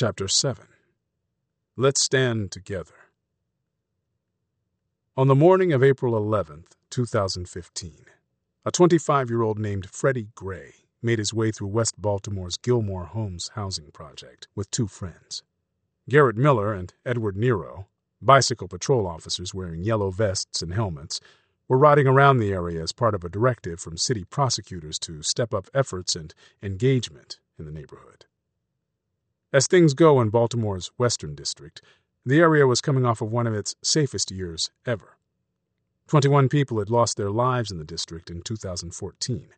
Chapter 7 Let's Stand Together. On the morning of April 11th, 2015, a 25 year old named Freddie Gray made his way through West Baltimore's Gilmor Homes housing project with two friends. Garrett Miller and Edward Nero, bicycle patrol officers wearing yellow vests and helmets, were riding around the area as part of a directive from city prosecutors to step up efforts and engagement in the neighborhood. As things go in Baltimore's Western District, the area was coming off of one of its safest years ever. 21 people had lost their lives in the district in 2014.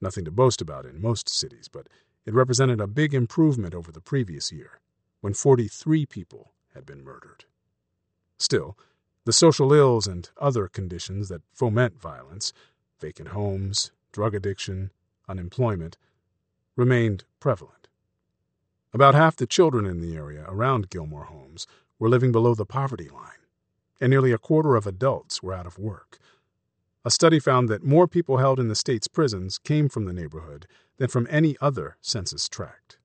Nothing to boast about in most cities, but it represented a big improvement over the previous year, when 43 people had been murdered. Still, the social ills and other conditions that foment violence vacant homes, drug addiction, unemployment remained prevalent. About half the children in the area around Gilmor Homes were living below the poverty line, and nearly a quarter of adults were out of work. A study found that more people held in the state's prisons came from the neighborhood than from any other census tract.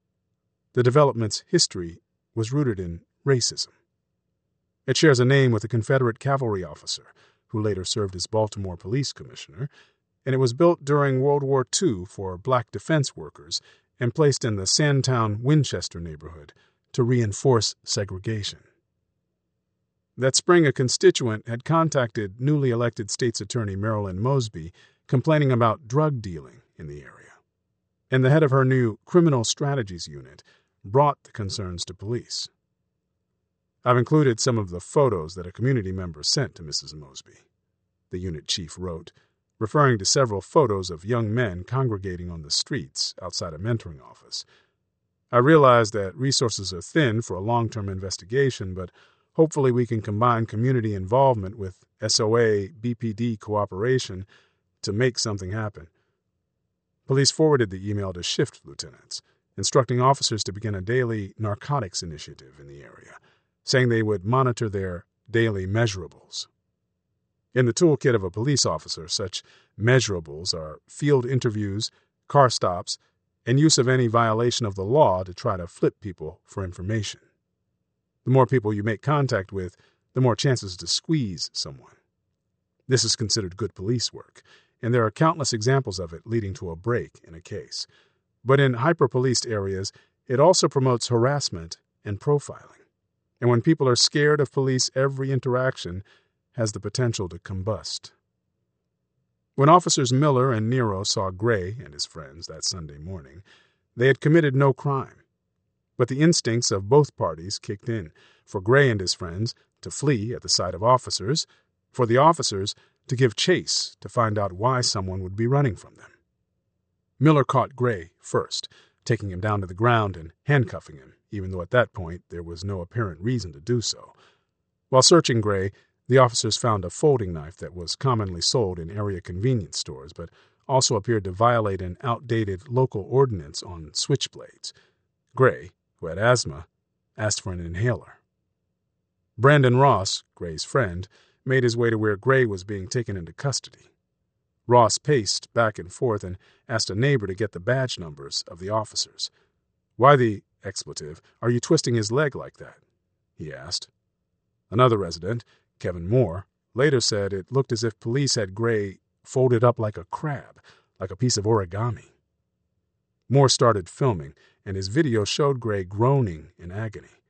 The development's history was rooted in racism. It shares a name with a Confederate cavalry officer who later served as Baltimore Police Commissioner, and it was built during World War II for black defense workers and placed in the Sandtown Winchester neighborhood to reinforce segregation. That spring, a constituent had contacted newly elected state's attorney Marilyn Mosby complaining about drug dealing in the area. And the head of her new criminal strategies unit brought the concerns to police. I've included some of the photos that a community member sent to Mrs. Mosby, the unit chief wrote, referring to several photos of young men congregating on the streets outside a mentoring office. I realize that resources are thin for a long term investigation, but hopefully we can combine community involvement with SOA BPD cooperation to make something happen. Police forwarded the email to shift lieutenants, instructing officers to begin a daily narcotics initiative in the area saying they would monitor their daily measurables. In the toolkit of a police officer, such measurables are field interviews, car stops, and use of any violation of the law to try to flip people for information. The more people you make contact with, the more chances to squeeze someone. This is considered good police work, and there are countless examples of it leading to a break in a case. But in hyper policed areas, it also promotes harassment and profiling and when people are scared of police, every interaction has the potential to combust. When officers Miller and Nero saw Gray and his friends that Sunday morning, they had committed no crime. But the instincts of both parties kicked in for Gray and his friends to flee at the sight of officers, for the officers to give chase to find out why someone would be running from them. Miller caught Gray first, taking him down to the ground and handcuffing him even though at that point there was no apparent reason to do so. While searching Gray, the officers found a folding knife that was commonly sold in area convenience stores, but also appeared to violate an outdated local ordinance on switchblades. Gray, who had asthma, asked for an inhaler. Brandon Ross, Gray's friend, made his way to where Gray was being taken into custody. Ross paced back and forth and asked a neighbor to get the badge numbers of the officers. Why the expletive, are you twisting his leg like that? he asked. Another resident, Kevin Moore, later said it looked as if police had Gray folded up like a crab, like a piece of origami. Moore started filming, and his video showed Gray groaning in agony.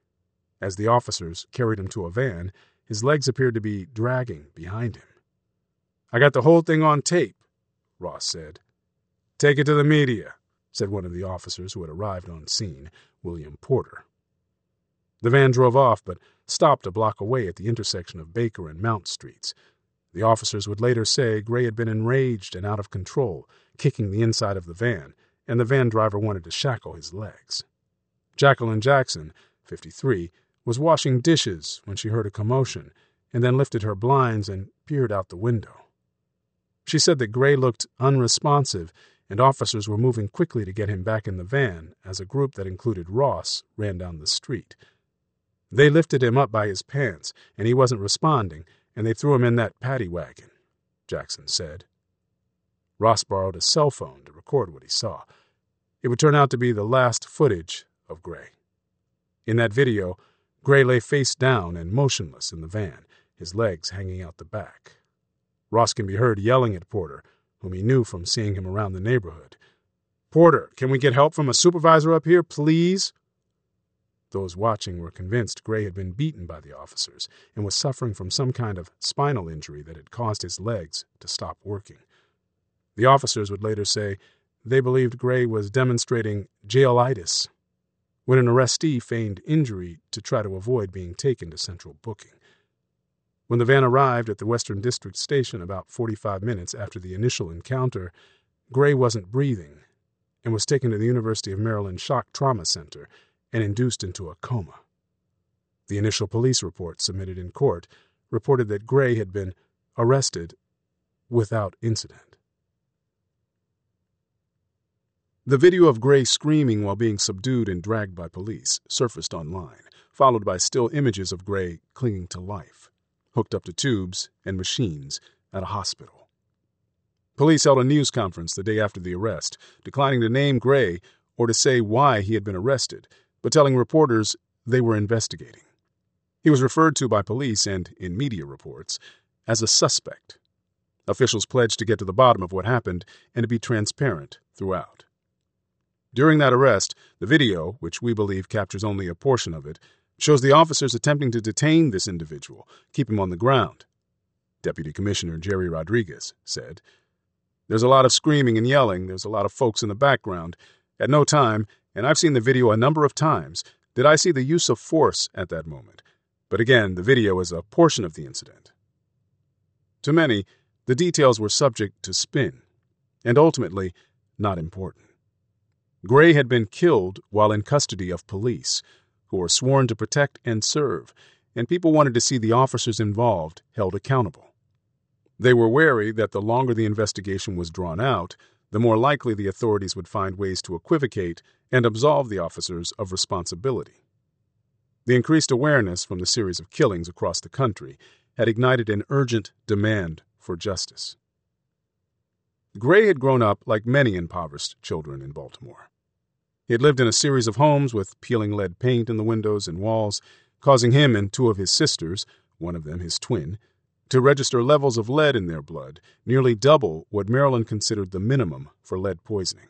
As the officers carried him to a van, his legs appeared to be dragging behind him. I got the whole thing on tape, Ross said. Take it to the media said one of the officers who had arrived on scene, William Porter. The van drove off, but stopped a block away at the intersection of Baker and Mount Streets. The officers would later say Gray had been enraged and out of control, kicking the inside of the van, and the van driver wanted to shackle his legs. Jacqueline Jackson, 53, was washing dishes when she heard a commotion and then lifted her blinds and peered out the window. She said that Gray looked unresponsive and officers were moving quickly to get him back in the van as a group that included Ross ran down the street. They lifted him up by his pants, and he wasn't responding, and they threw him in that paddy wagon, Jackson said. Ross borrowed a cell phone to record what he saw. It would turn out to be the last footage of Gray. In that video, Gray lay face down and motionless in the van, his legs hanging out the back. Ross can be heard yelling at Porter, whom he knew from seeing him around the neighborhood. Porter, can we get help from a supervisor up here, please? Those watching were convinced Gray had been beaten by the officers and was suffering from some kind of spinal injury that had caused his legs to stop working. The officers would later say they believed Gray was demonstrating jailitis when an arrestee feigned injury to try to avoid being taken to central booking. When the van arrived at the Western District Station about 45 minutes after the initial encounter, Gray wasn't breathing and was taken to the University of Maryland Shock Trauma Center and induced into a coma. The initial police report submitted in court reported that Gray had been arrested without incident. The video of Gray screaming while being subdued and dragged by police surfaced online, followed by still images of Gray clinging to life, hooked up to tubes and machines at a hospital. Police held a news conference the day after the arrest, declining to name Gray or to say why he had been arrested but telling reporters they were investigating. He was referred to by police and, in media reports, as a suspect. Officials pledged to get to the bottom of what happened and to be transparent throughout. During that arrest, the video, which we believe captures only a portion of it, shows the officers attempting to detain this individual, keep him on the ground. Deputy Commissioner Jerry Rodriguez said, There's a lot of screaming and yelling, there's a lot of folks in the background. At no time and I've seen the video a number of times, did I see the use of force at that moment. But again, the video is a portion of the incident. To many, the details were subject to spin, and ultimately not important. Gray had been killed while in custody of police, who were sworn to protect and serve, and people wanted to see the officers involved held accountable. They were wary that the longer the investigation was drawn out, the more likely the authorities would find ways to equivocate and absolve the officers of responsibility. The increased awareness from the series of killings across the country had ignited an urgent demand for justice. Gray had grown up like many impoverished children in Baltimore. He had lived in a series of homes with peeling lead paint in the windows and walls, causing him and two of his sisters, one of them his twin, to register levels of lead in their blood, nearly double what Maryland considered the minimum for lead poisoning.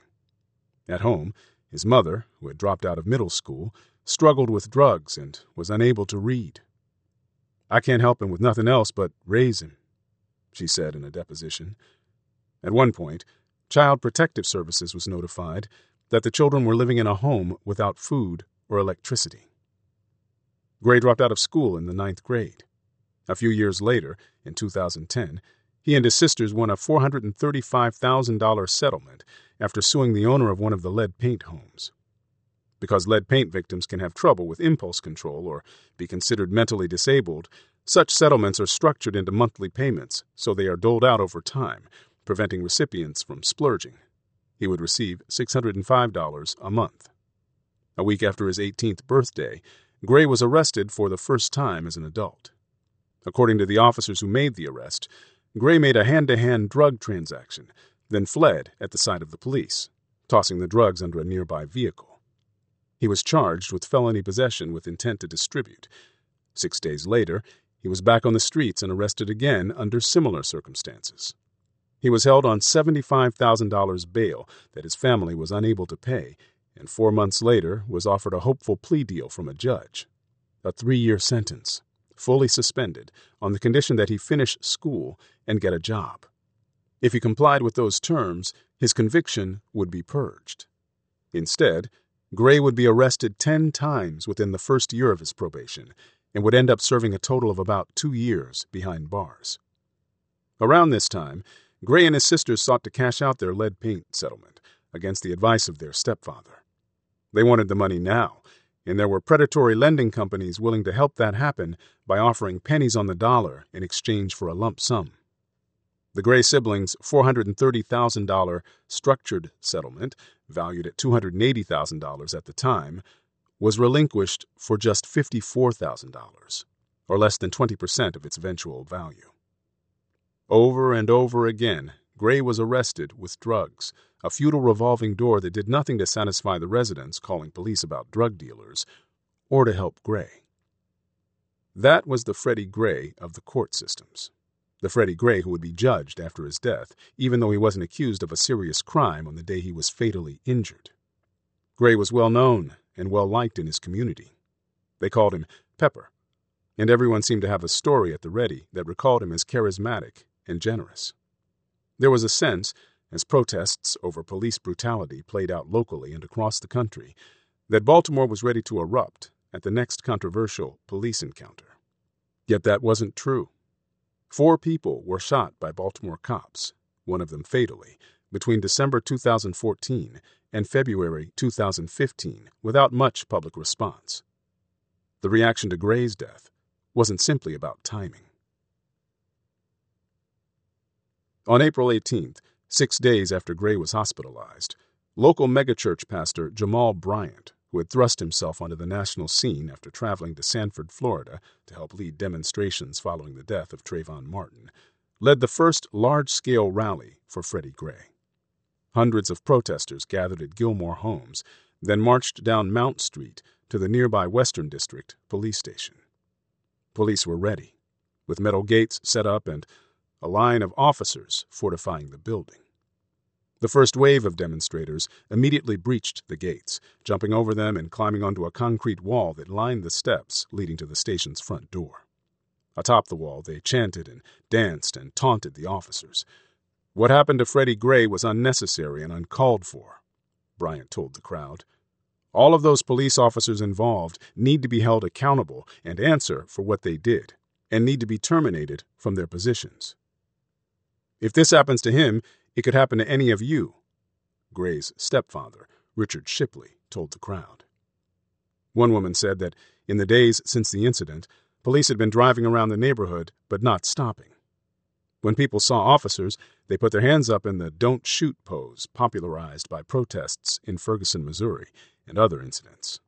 At home, his mother, who had dropped out of middle school, struggled with drugs and was unable to read. I can't help him with nothing else but raise him, she said in a deposition. At one point, Child Protective Services was notified that the children were living in a home without food or electricity. Gray dropped out of school in the ninth grade. A few years later, in 2010, he and his sisters won a $435,000 settlement after suing the owner of one of the lead paint homes. Because lead paint victims can have trouble with impulse control or be considered mentally disabled, such settlements are structured into monthly payments, so they are doled out over time, preventing recipients from splurging. He would receive $605 a month. A week after his 18th birthday, Gray was arrested for the first time as an adult. According to the officers who made the arrest, Gray made a hand to hand drug transaction, then fled at the sight of the police, tossing the drugs under a nearby vehicle. He was charged with felony possession with intent to distribute. Six days later, he was back on the streets and arrested again under similar circumstances. He was held on $75,000 bail that his family was unable to pay, and four months later was offered a hopeful plea deal from a judge. A three year sentence fully suspended on the condition that he finish school and get a job. If he complied with those terms, his conviction would be purged. Instead, Gray would be arrested 10 times within the first year of his probation and would end up serving a total of about two years behind bars. Around this time, Gray and his sisters sought to cash out their lead paint settlement against the advice of their stepfather. They wanted the money now and there were predatory lending companies willing to help that happen by offering pennies on the dollar in exchange for a lump sum. The Gray siblings' $430,000 structured settlement, valued at $280,000 at the time, was relinquished for just $54,000, or less than 20% of its eventual value. Over and over again, Gray was arrested with drugs, a futile revolving door that did nothing to satisfy the residents calling police about drug dealers, or to help Gray. That was the Freddie Gray of the court systems. The Freddie Gray who would be judged after his death, even though he wasn't accused of a serious crime on the day he was fatally injured. Gray was well known and well liked in his community. They called him Pepper, and everyone seemed to have a story at the ready that recalled him as charismatic and generous. There was a sense, as protests over police brutality played out locally and across the country, that Baltimore was ready to erupt at the next controversial police encounter. Yet that wasn't true. Four people were shot by Baltimore cops, one of them fatally, between December 2014 and February 2015 without much public response. The reaction to Gray's death wasn't simply about timing. On April 18th, six days after Gray was hospitalized, local megachurch pastor Jamal Bryant who had thrust himself onto the national scene after traveling to Sanford, Florida, to help lead demonstrations following the death of Trayvon Martin, led the first large scale rally for Freddie Gray. Hundreds of protesters gathered at Gilmor Homes, then marched down Mount Street to the nearby Western District police station. Police were ready, with metal gates set up and a line of officers fortifying the building. The first wave of demonstrators immediately breached the gates, jumping over them and climbing onto a concrete wall that lined the steps leading to the station's front door. Atop the wall, they chanted and danced and taunted the officers. What happened to Freddie Gray was unnecessary and uncalled for, Bryant told the crowd. All of those police officers involved need to be held accountable and answer for what they did, and need to be terminated from their positions. If this happens to him, it could happen to any of you, Gray's stepfather, Richard Shipley, told the crowd. One woman said that in the days since the incident, police had been driving around the neighborhood but not stopping. When people saw officers, they put their hands up in the don't shoot pose popularized by protests in Ferguson, Missouri, and other incidents.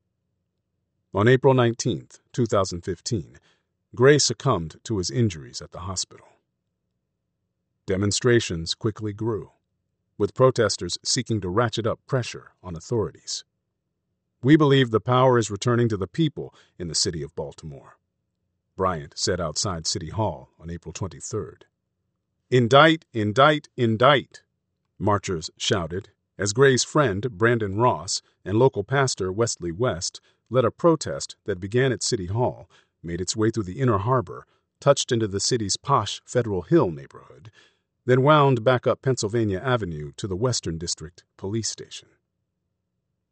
On April 19, 2015, Gray succumbed to his injuries at the hospital. Demonstrations quickly grew, with protesters seeking to ratchet up pressure on authorities. We believe the power is returning to the people in the city of Baltimore, Bryant said outside City Hall on April 23rd. Indict, indict, indict, marchers shouted as Gray's friend Brandon Ross and local pastor Westley West led a protest that began at City Hall, made its way through the inner harbor, touched into the city's posh Federal Hill neighborhood, then wound back up Pennsylvania Avenue to the Western District Police Station.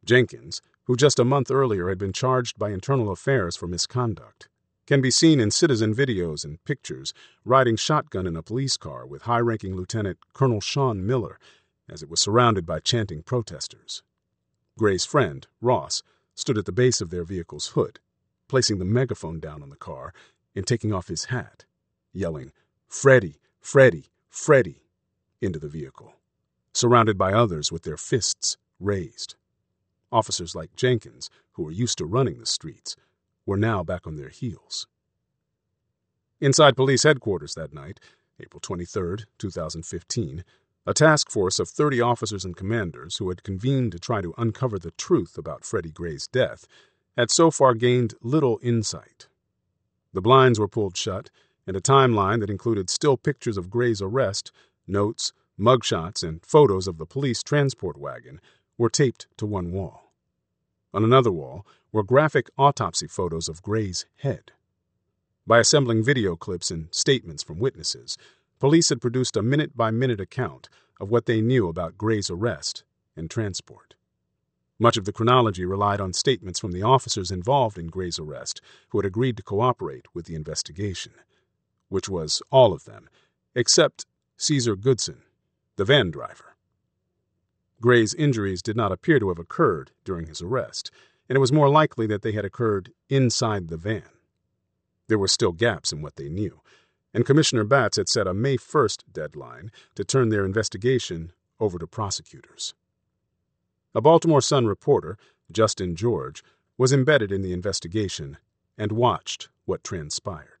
Jenkins, who just a month earlier had been charged by Internal Affairs for misconduct, can be seen in citizen videos and pictures riding shotgun in a police car with high ranking Lieutenant Colonel Sean Miller as it was surrounded by chanting protesters. Gray's friend, Ross, stood at the base of their vehicle's hood, placing the megaphone down on the car and taking off his hat, yelling, Freddie, Freddie, Freddie into the vehicle, surrounded by others with their fists raised. Officers like Jenkins, who were used to running the streets, were now back on their heels. Inside police headquarters that night, April 23, 2015, a task force of 30 officers and commanders who had convened to try to uncover the truth about Freddie Gray's death had so far gained little insight. The blinds were pulled shut, and a timeline that included still pictures of Gray's arrest, notes, mugshots, and photos of the police transport wagon were taped to one wall. On another wall were graphic autopsy photos of Gray's head. By assembling video clips and statements from witnesses, police had produced a minute by minute account of what they knew about Gray's arrest and transport. Much of the chronology relied on statements from the officers involved in Gray's arrest who had agreed to cooperate with the investigation which was all of them, except Caesar Goodson, the van driver. Gray's injuries did not appear to have occurred during his arrest, and it was more likely that they had occurred inside the van. There were still gaps in what they knew, and Commissioner Batts had set a May 1st deadline to turn their investigation over to prosecutors. A Baltimore Sun reporter, Justin George, was embedded in the investigation and watched what transpired.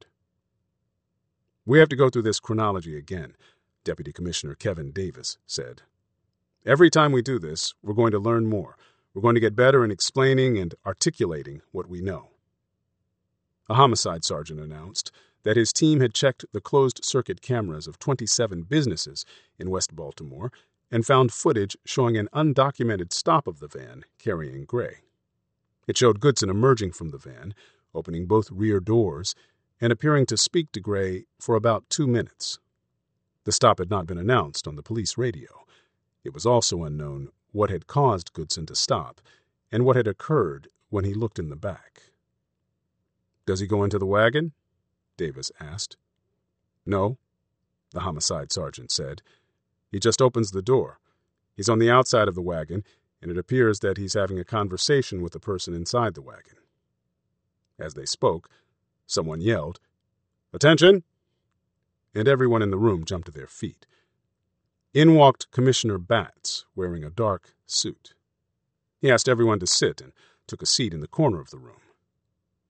We have to go through this chronology again, Deputy Commissioner Kevin Davis said. Every time we do this, we're going to learn more. We're going to get better in explaining and articulating what we know. A homicide sergeant announced that his team had checked the closed circuit cameras of 27 businesses in West Baltimore and found footage showing an undocumented stop of the van carrying Gray. It showed Goodson emerging from the van, opening both rear doors, and appearing to speak to Gray for about two minutes. The stop had not been announced on the police radio. It was also unknown what had caused Goodson to stop and what had occurred when he looked in the back. Does he go into the wagon? Davis asked. No, the homicide sergeant said. He just opens the door. He's on the outside of the wagon, and it appears that he's having a conversation with the person inside the wagon. As they spoke, someone yelled, Attention! And everyone in the room jumped to their feet. In walked Commissioner Batts, wearing a dark suit. He asked everyone to sit and took a seat in the corner of the room.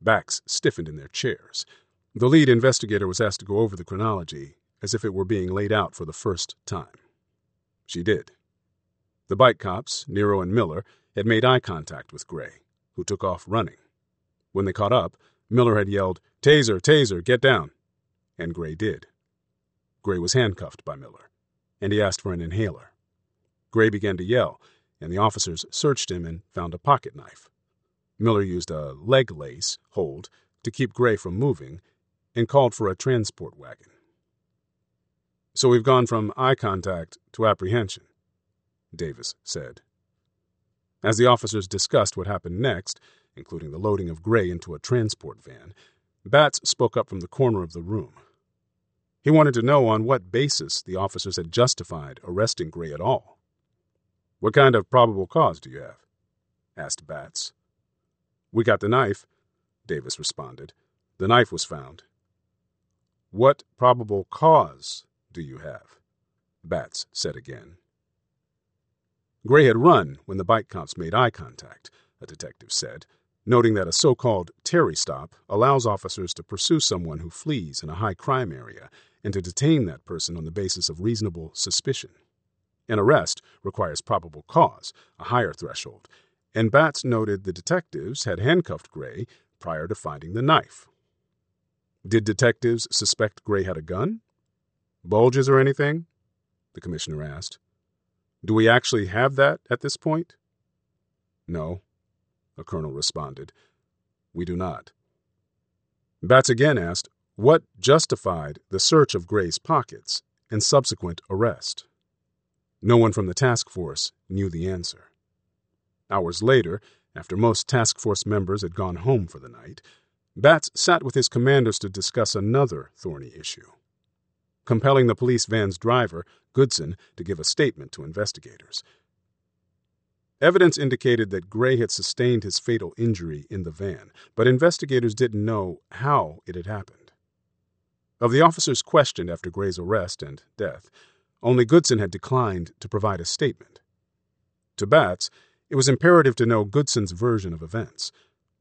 Backs stiffened in their chairs. The lead investigator was asked to go over the chronology as if it were being laid out for the first time. She did. The bike cops, Nero and Miller, had made eye contact with Gray, who took off running. When they caught up, Miller had yelled, Taser, taser, get down. And Gray did. Gray was handcuffed by Miller, and he asked for an inhaler. Gray began to yell, and the officers searched him and found a pocket knife. Miller used a leg lace hold to keep Gray from moving and called for a transport wagon. So we've gone from eye contact to apprehension, Davis said. As the officers discussed what happened next, including the loading of Gray into a transport van, Batts spoke up from the corner of the room. He wanted to know on what basis the officers had justified arresting Gray at all. What kind of probable cause do you have? asked Batts. We got the knife, Davis responded. The knife was found. What probable cause do you have? Batts said again. Gray had run when the bike cops made eye contact, a detective said, noting that a so called Terry stop allows officers to pursue someone who flees in a high crime area and to detain that person on the basis of reasonable suspicion. An arrest requires probable cause, a higher threshold, and Batts noted the detectives had handcuffed Gray prior to finding the knife. Did detectives suspect Gray had a gun? Bulges or anything? The commissioner asked. Do we actually have that at this point? No, a colonel responded. We do not. Batts again asked what justified the search of Gray's pockets and subsequent arrest. No one from the task force knew the answer. Hours later, after most task force members had gone home for the night, Batts sat with his commanders to discuss another thorny issue compelling the police van's driver, Goodson, to give a statement to investigators. Evidence indicated that Gray had sustained his fatal injury in the van, but investigators didn't know how it had happened. Of the officers questioned after Gray's arrest and death, only Goodson had declined to provide a statement. To Batts, it was imperative to know Goodson's version of events,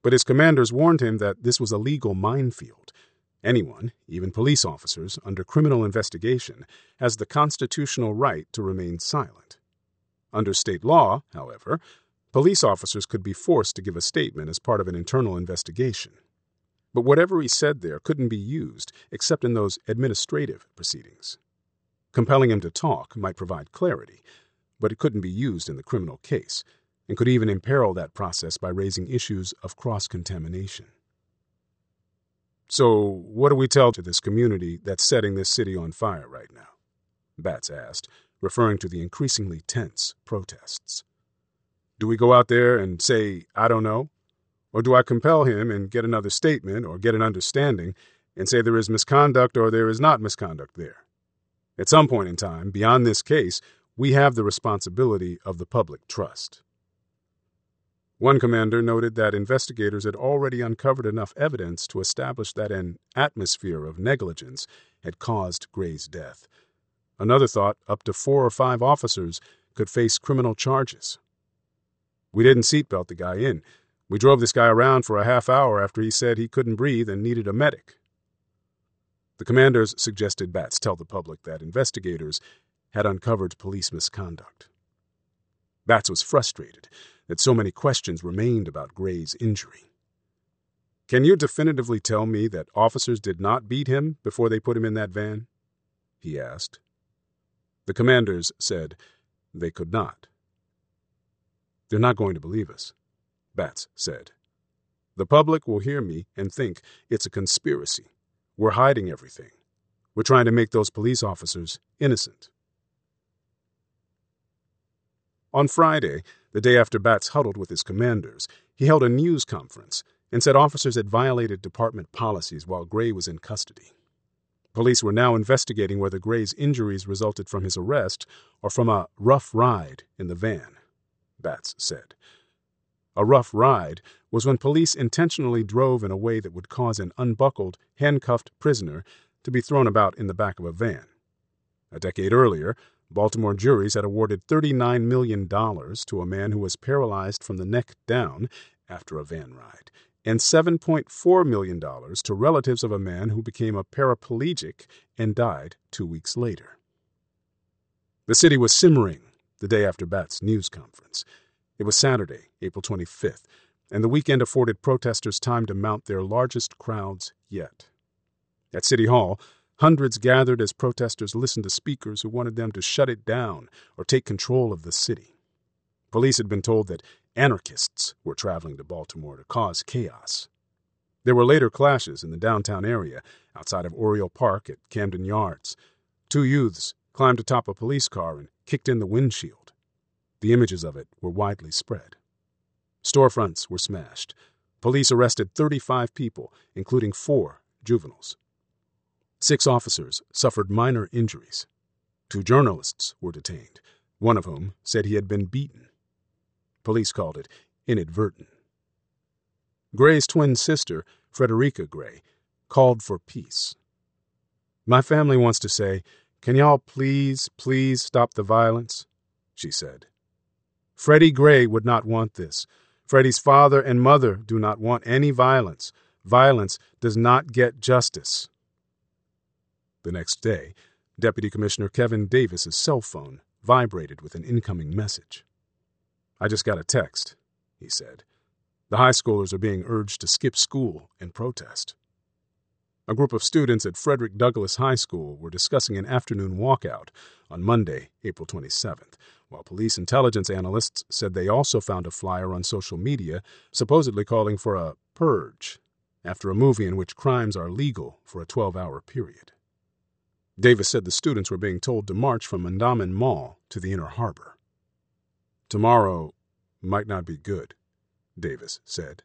but his commanders warned him that this was a legal minefield Anyone, even police officers, under criminal investigation, has the constitutional right to remain silent. Under state law, however, police officers could be forced to give a statement as part of an internal investigation. But whatever he said there couldn't be used except in those administrative proceedings. Compelling him to talk might provide clarity, but it couldn't be used in the criminal case, and could even imperil that process by raising issues of cross contamination. So, what do we tell to this community that's setting this city on fire right now? Batts asked, referring to the increasingly tense protests. Do we go out there and say, I don't know? Or do I compel him and get another statement or get an understanding and say there is misconduct or there is not misconduct there? At some point in time, beyond this case, we have the responsibility of the public trust. One commander noted that investigators had already uncovered enough evidence to establish that an atmosphere of negligence had caused Gray's death. Another thought up to four or five officers could face criminal charges. We didn't seatbelt the guy in. We drove this guy around for a half hour after he said he couldn't breathe and needed a medic. The commanders suggested Batts tell the public that investigators had uncovered police misconduct. Batts was frustrated that so many questions remained about Gray's injury. Can you definitively tell me that officers did not beat him before they put him in that van? He asked. The commanders said they could not. They're not going to believe us, Batts said. The public will hear me and think it's a conspiracy. We're hiding everything. We're trying to make those police officers innocent. On Friday, the day after Batts huddled with his commanders, he held a news conference and said officers had violated department policies while Gray was in custody. Police were now investigating whether Gray's injuries resulted from his arrest or from a rough ride in the van, Batts said. A rough ride was when police intentionally drove in a way that would cause an unbuckled, handcuffed prisoner to be thrown about in the back of a van. A decade earlier, Baltimore juries had awarded $39 million to a man who was paralyzed from the neck down after a van ride, and $7.4 million to relatives of a man who became a paraplegic and died two weeks later. The city was simmering the day after Batts' news conference. It was Saturday, April 25th, and the weekend afforded protesters time to mount their largest crowds yet. At City Hall, hundreds gathered as protesters listened to speakers who wanted them to shut it down or take control of the city. Police had been told that Anarchists were traveling to Baltimore to cause chaos. There were later clashes in the downtown area outside of Oriole Park at Camden Yards. Two youths climbed atop a police car and kicked in the windshield. The images of it were widely spread. Storefronts were smashed. Police arrested 35 people, including four juveniles. Six officers suffered minor injuries. Two journalists were detained, one of whom said he had been beaten. Police called it inadvertent. Gray's twin sister, Fredericka Gray, called for peace. My family wants to say, Can y'all please, please stop the violence? She said. Freddie Gray would not want this. Freddie's father and mother do not want any violence. Violence does not get justice. The next day, Deputy Commissioner Kevin Davis's cell phone vibrated with an incoming message. I just got a text, he said. The high schoolers are being urged to skip school in protest. A group of students at Frederick Douglass High School were discussing an afternoon walkout on Monday, April 27th, while police intelligence analysts said they also found a flyer on social media supposedly calling for a purge after a movie in which crimes are legal for a 12 hour period. Davis said the students were being told to march from Mondawmin Mall to the Inner Harbor. Tomorrow might not be good, Davis said.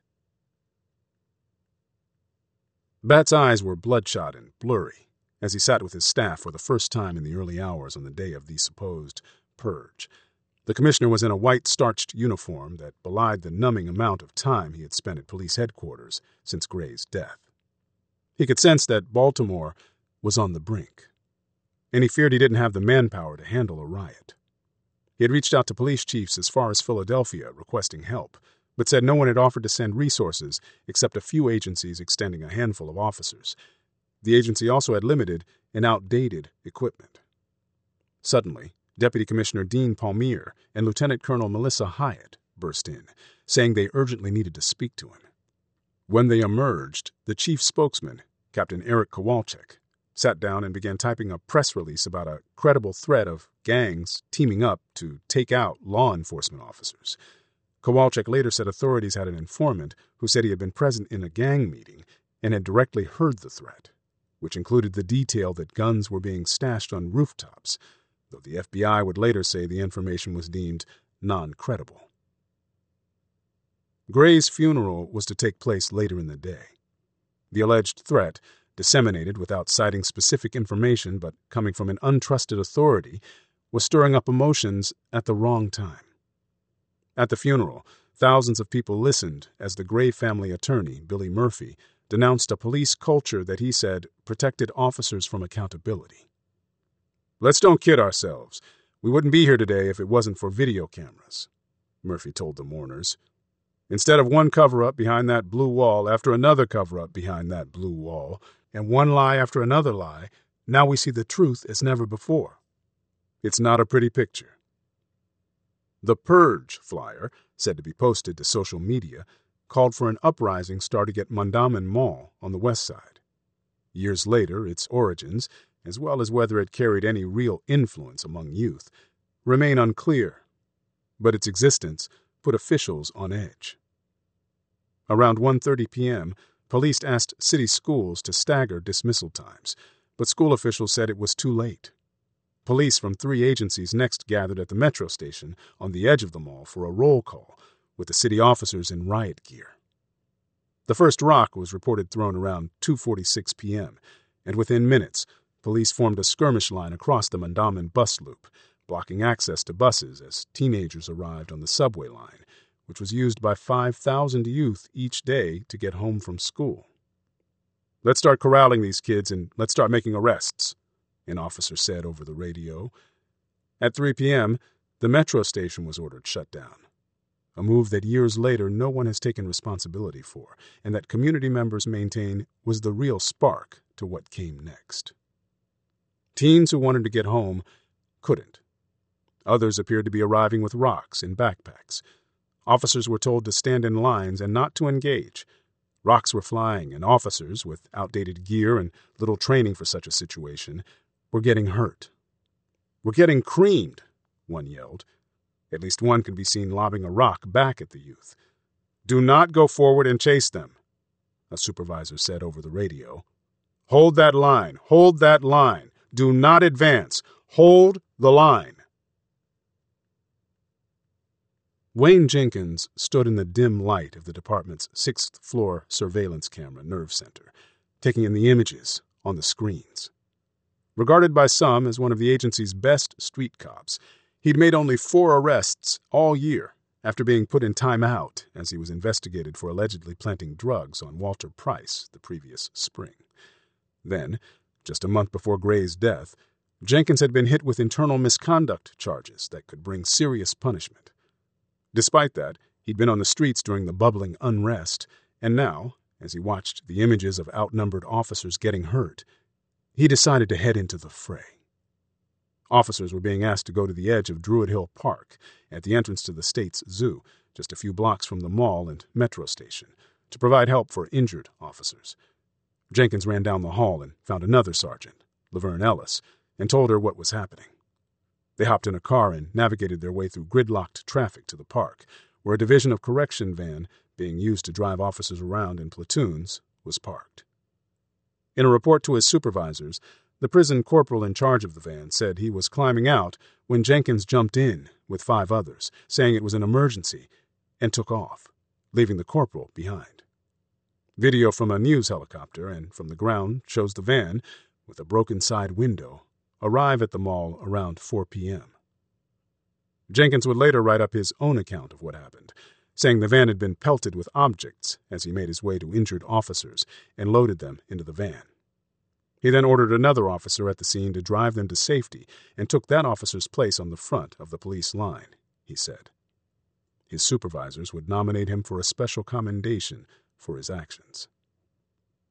Batts' eyes were bloodshot and blurry as he sat with his staff for the first time in the early hours on the day of the supposed purge. The commissioner was in a white starched uniform that belied the numbing amount of time he had spent at police headquarters since Gray's death. He could sense that Baltimore was on the brink, and he feared he didn't have the manpower to handle a riot. He had reached out to police chiefs as far as Philadelphia requesting help, but said no one had offered to send resources except a few agencies extending a handful of officers. The agency also had limited and outdated equipment. Suddenly, Deputy Commissioner Dean Palmere and Lieutenant Colonel Melissa Hyatt burst in, saying they urgently needed to speak to him. When they emerged, the chief spokesman, Captain Eric Kowalczyk, sat down and began typing a press release about a credible threat of gangs teaming up to take out law enforcement officers. Kowalczyk later said authorities had an informant who said he had been present in a gang meeting and had directly heard the threat, which included the detail that guns were being stashed on rooftops, though the FBI would later say the information was deemed non credible. Gray's funeral was to take place later in the day. The alleged threat disseminated without citing specific information but coming from an untrusted authority, was stirring up emotions at the wrong time. At the funeral, thousands of people listened as the Gray family attorney, Billy Murphy, denounced a police culture that he said protected officers from accountability. Let's don't kid ourselves. We wouldn't be here today if it wasn't for video cameras, Murphy told the mourners. Instead of one cover up behind that blue wall after another cover up behind that blue wall, and one lie after another lie, now we see the truth as never before. It's not a pretty picture. The Purge flyer, said to be posted to social media, called for an uprising starting at Mondawmin Mall on the west side. Years later, its origins, as well as whether it carried any real influence among youth, remain unclear, but its existence put officials on edge. Around 1:30 p.m., police asked city schools to stagger dismissal times, but school officials said it was too late. Police from three agencies next gathered at the metro station on the edge of the mall for a roll call, with the city officers in riot gear. The first rock was reported thrown around 2:46 p.m., and within minutes, police formed a skirmish line across the Mondawmin bus loop, blocking access to buses as teenagers arrived on the subway line, which was used by 5,000 youth each day to get home from school. Let's start corralling these kids and let's start making arrests, an officer said over the radio. At 3 p.m., the metro station was ordered shut down, a move that years later no one has taken responsibility for, and that community members maintain was the real spark to what came next. Teens who wanted to get home couldn't. Others appeared to be arriving with rocks in backpacks. Officers were told to stand in lines and not to engage. Rocks were flying, and officers, with outdated gear and little training for such a situation, were getting hurt. We're getting creamed, one yelled. At least one could be seen lobbing a rock back at the youth. Do not go forward and chase them, a supervisor said over the radio. Hold that line, hold that line. Do not advance. Hold the line. Wayne Jenkins stood in the dim light of the department's sixth floor surveillance camera nerve center, taking in the images on the screens. Regarded by some as one of the agency's best street cops, he'd made only four arrests all year after being put in timeout as he was investigated for allegedly planting drugs on Walter Price the previous spring. Then, just a month before Gray's death, Jenkins had been hit with internal misconduct charges that could bring serious punishment. Despite that, he'd been on the streets during the bubbling unrest, and now, as he watched the images of outnumbered officers getting hurt, he decided to head into the fray. Officers were being asked to go to the edge of Druid Hill Park, at the entrance to the state's zoo, just a few blocks from the mall and metro station, to provide help for injured officers. Jenkins ran down the hall and found another sergeant, Laverne Ellis, and told her what was happening. They hopped in a car and navigated their way through gridlocked traffic to the park, where a division of correction van, being used to drive officers around in platoons, was parked. In a report to his supervisors, the prison corporal in charge of the van said he was climbing out when Jenkins jumped in with five others, saying it was an emergency, and took off, leaving the corporal behind. Video from a news helicopter and from the ground shows the van, with a broken side window, arrive at the mall around 4 p.m. Jenkins would later write up his own account of what happened, saying the van had been pelted with objects as he made his way to injured officers and loaded them into the van. He then ordered another officer at the scene to drive them to safety and took that officer's place on the front of the police line, he said. His supervisors would nominate him for a special commendation for his actions.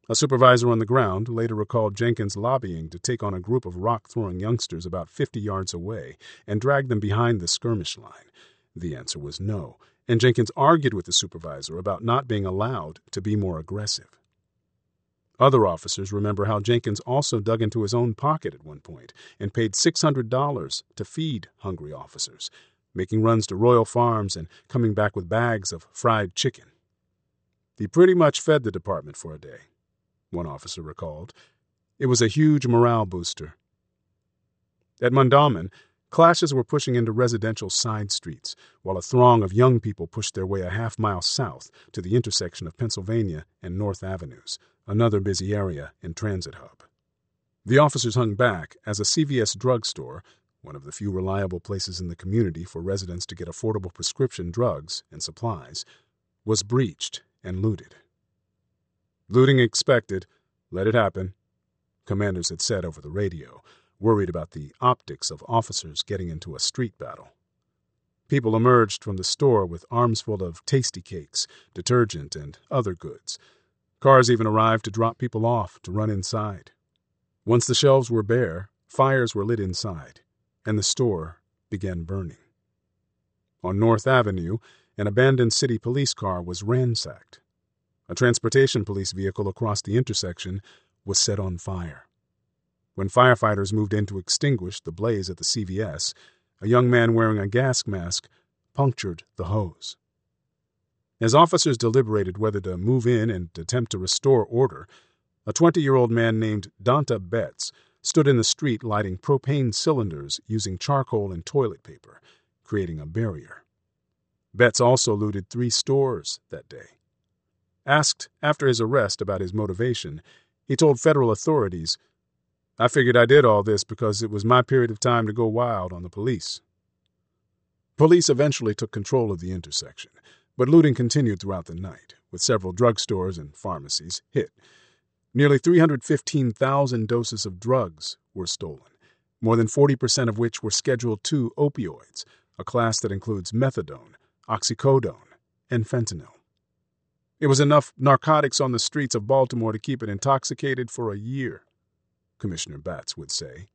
A supervisor on the ground later recalled Jenkins lobbying to take on a group of rock throwing youngsters about 50 yards away and drag them behind the skirmish line. The answer was no, and Jenkins argued with the supervisor about not being allowed to be more aggressive. Other officers remember how Jenkins also dug into his own pocket at one point and paid $600 to feed hungry officers, making runs to Royal Farms and coming back with bags of fried chicken. He pretty much fed the department for a day one officer recalled. It was a huge morale booster. At Mondawmin, clashes were pushing into residential side streets, while a throng of young people pushed their way a half mile south to the intersection of Pennsylvania and North Avenues, another busy area and transit hub. The officers hung back as a CVS drugstore, one of the few reliable places in the community for residents to get affordable prescription drugs and supplies, was breached and looted. Looting expected. Let it happen, commanders had said over the radio, worried about the optics of officers getting into a street battle. People emerged from the store with arms full of Tastykakes, detergent, and other goods. Cars even arrived to drop people off to run inside. Once the shelves were bare, fires were lit inside, and the store began burning. On North Avenue, an abandoned city police car was ransacked. A transportation police vehicle across the intersection was set on fire. When firefighters moved in to extinguish the blaze at the CVS, a young man wearing a gas mask punctured the hose. As officers deliberated whether to move in and attempt to restore order, a 20 year old man named Donta Betts stood in the street lighting propane cylinders using charcoal and toilet paper, creating a barrier. Betts also looted three stores that day. Asked after his arrest about his motivation, he told federal authorities, I figured I did all this because it was my period of time to go wild on the police. Police eventually took control of the intersection, but looting continued throughout the night, with several drugstores and pharmacies hit. Nearly 315,000 doses of drugs were stolen, more than 40% of which were Schedule II opioids, a class that includes methadone, oxycodone, and fentanyl. It was enough narcotics on the streets of Baltimore to keep it intoxicated for a year, Commissioner Batts would say.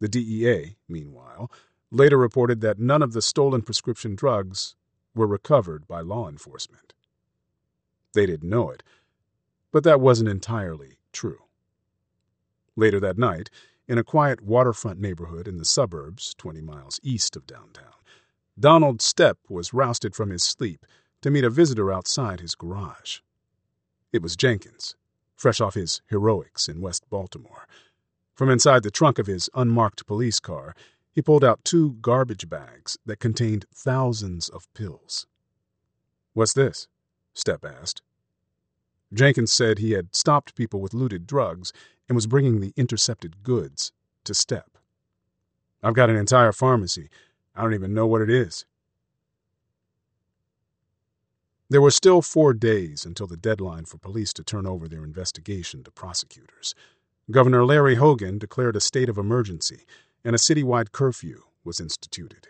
The DEA, meanwhile, later reported that none of the stolen prescription drugs were recovered by law enforcement. They didn't know it, but that wasn't entirely true. Later that night, in a quiet waterfront neighborhood in the suburbs 20 miles east of downtown, Donald Stepp was rousted from his sleep to meet a visitor outside his garage. It was Jenkins, fresh off his heroics in West Baltimore. From inside the trunk of his unmarked police car, he pulled out two garbage bags that contained thousands of pills. What's this? Stepp asked. Jenkins said he had stopped people with looted drugs and was bringing the intercepted goods to Stepp. I've got an entire pharmacy. I don't even know what it is. There were still four days until the deadline for police to turn over their investigation to prosecutors. Governor Larry Hogan declared a state of emergency and a citywide curfew was instituted.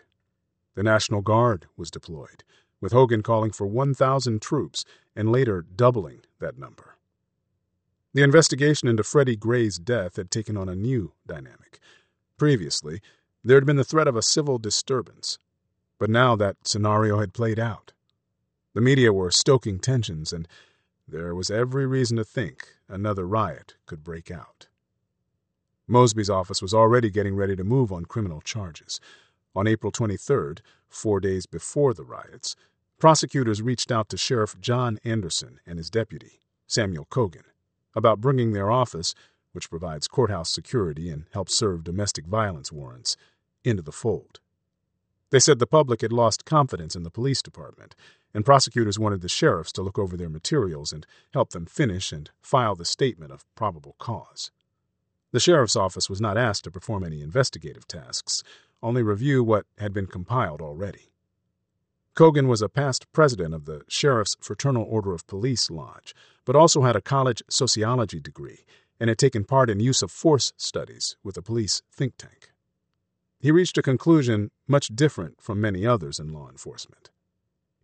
The National Guard was deployed, with Hogan calling for 1,000 troops and later doubling that number. The investigation into Freddie Gray's death had taken on a new dynamic. Previously, there had been the threat of a civil disturbance, but now that scenario had played out. The media were stoking tensions, and there was every reason to think another riot could break out. Mosby's office was already getting ready to move on criminal charges. On April 23rd, four days before the riots, prosecutors reached out to Sheriff John Anderson and his deputy, Samuel Cogen, about bringing their office, which provides courthouse security and helps serve domestic violence warrants, into the fold. They said the public had lost confidence in the police department, and prosecutors wanted the sheriffs to look over their materials and help them finish and file the statement of probable cause. The sheriff's office was not asked to perform any investigative tasks, only review what had been compiled already. Cogen was a past president of the Sheriff's Fraternal Order of Police Lodge, but also had a college sociology degree and had taken part in use of force studies with a police think tank. He reached a conclusion much different from many others in law enforcement.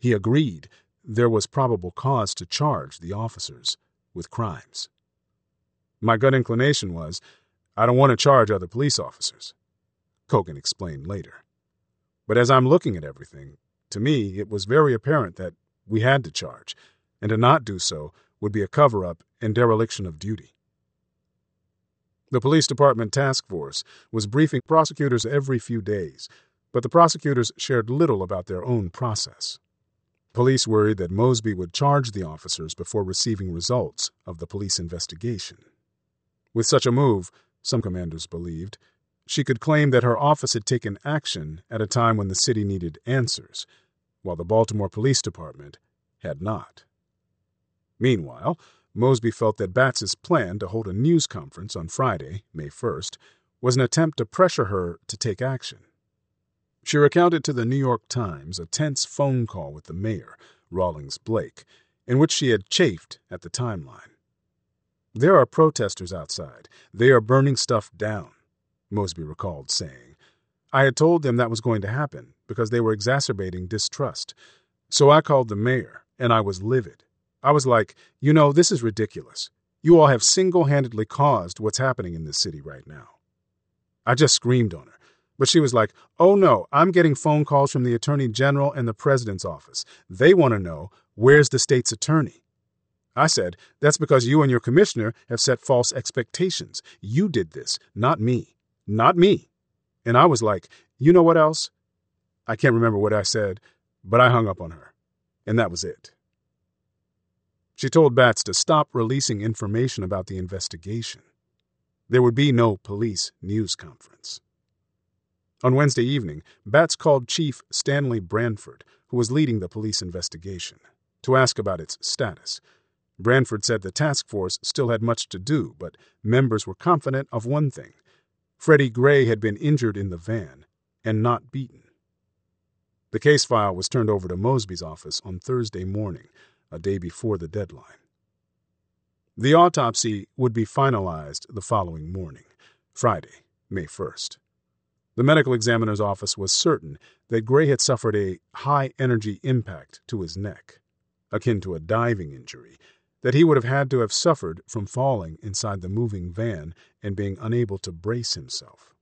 He agreed there was probable cause to charge the officers with crimes. My gut inclination was, I don't want to charge other police officers, Cogen explained later. But as I'm looking at everything, to me it was very apparent that we had to charge, and to not do so would be a cover up and dereliction of duty. The police department task force was briefing prosecutors every few days, but the prosecutors shared little about their own process. Police worried that Mosby would charge the officers before receiving results of the police investigation. With such a move, some commanders believed, she could claim that her office had taken action at a time when the city needed answers, while the Baltimore Police Department had not. Meanwhile, Mosby felt that Batts's plan to hold a news conference on Friday, May 1st, was an attempt to pressure her to take action. She recounted to the New York Times a tense phone call with the mayor, Rawlings Blake, in which she had chafed at the timeline. There are protesters outside. They are burning stuff down, Mosby recalled saying. I had told them that was going to happen because they were exacerbating distrust. So I called the mayor, and I was livid. I was like, you know, this is ridiculous. You all have single handedly caused what's happening in this city right now. I just screamed on her, But she was like, oh no, I'm getting phone calls from the Attorney General and the President's office. They want to know where's the state's attorney? I said, that's because you and your commissioner have set false expectations. You did this, not me. Not me. And I was like, you know what else? I can't remember what I said, but I hung up on her. And that was it. She told Batts to stop releasing information about the investigation. There would be no police news conference. On Wednesday evening, Batts called Chief Stanley Brandford, who was leading the police investigation, to ask about its status. Branford said the task force still had much to do, but members were confident of one thing Freddie Gray had been injured in the van and not beaten. The case file was turned over to Mosby's office on Thursday morning, a day before the deadline. The autopsy would be finalized the following morning, Friday, May 1st. The medical examiner's office was certain that Gray had suffered a high energy impact to his neck, akin to a diving injury, that he would have had to have suffered from falling inside the moving van and being unable to brace himself.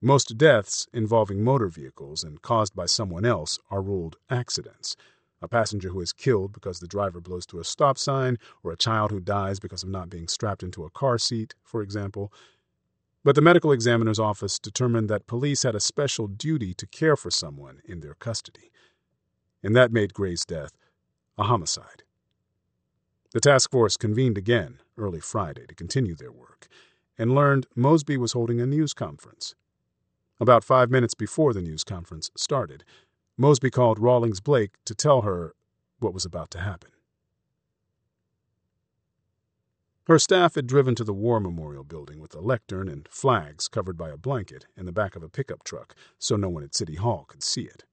Most deaths involving motor vehicles and caused by someone else are ruled accidents. A passenger who is killed because the driver blows through a stop sign, or a child who dies because of not being strapped into a car seat, for example. But the medical examiner's office determined that police had a special duty to care for someone in their custody. And that made Gray's death a homicide. The task force convened again early Friday to continue their work and learned Mosby was holding a news conference. About five minutes before the news conference started, Mosby called Rawlings Blake to tell her what was about to happen. Her staff had driven to the War Memorial Building with a lectern and flags covered by a blanket in the back of a pickup truck so no one at City Hall could see it.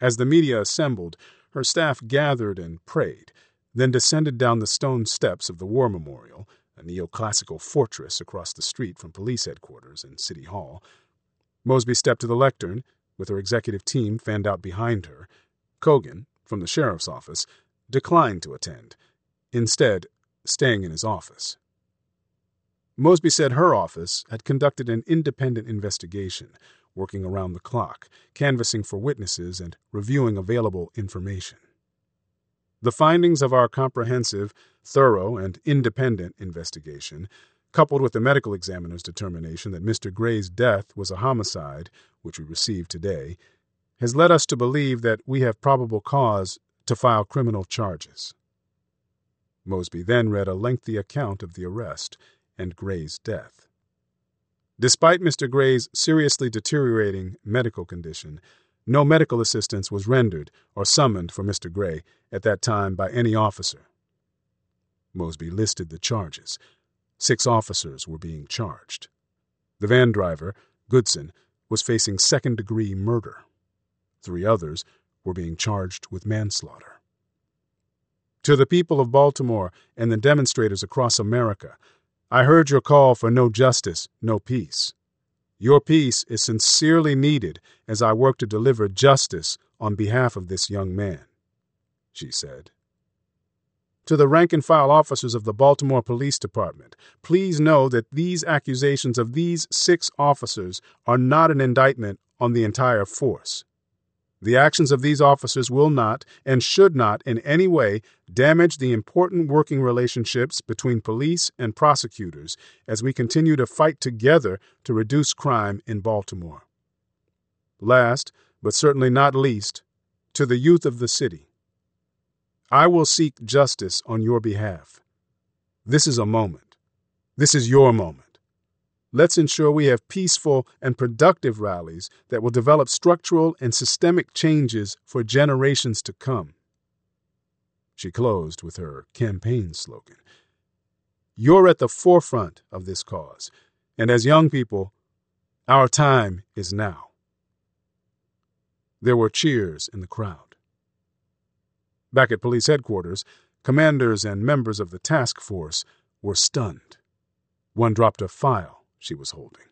As the media assembled, her staff gathered and prayed then descended down the stone steps of the War Memorial, a neoclassical fortress across the street from police headquarters and City Hall. Mosby stepped to the lectern, with her executive team fanned out behind her. Cogen, from the sheriff's office, declined to attend, instead, staying in his office. Mosby said her office had conducted an independent investigation, working around the clock, canvassing for witnesses, and reviewing available information. The findings of our comprehensive, thorough, and independent investigation, coupled with the medical examiner's determination that Mr. Gray's death was a homicide, which we received today, has led us to believe that we have probable cause to file criminal charges. Mosby then read a lengthy account of the arrest and Gray's death. Despite Mr. Gray's seriously deteriorating medical condition, no medical assistance was rendered or summoned for Mr. Gray at that time by any officer. Mosby listed the charges. Six officers were being charged. The van driver, Goodson, was facing second degree murder. Three others were being charged with manslaughter. To the people of Baltimore and the demonstrators across America, I heard your call for no justice, no peace. Your peace is sincerely needed as I work to deliver justice on behalf of this young man, she said. To the rank and file officers of the Baltimore Police Department, please know that these accusations of these six officers are not an indictment on the entire force. The actions of these officers will not and should not in any way damage the important working relationships between police and prosecutors as we continue to fight together to reduce crime in Baltimore. Last, but certainly not least, to the youth of the city. I will seek justice on your behalf. This is a moment. This is your moment. Let's ensure we have peaceful and productive rallies that will develop structural and systemic changes for generations to come. She closed with her campaign slogan You're at the forefront of this cause, and as young people, our time is now. There were cheers in the crowd. Back at police headquarters, commanders and members of the task force were stunned. One dropped a file she was holding.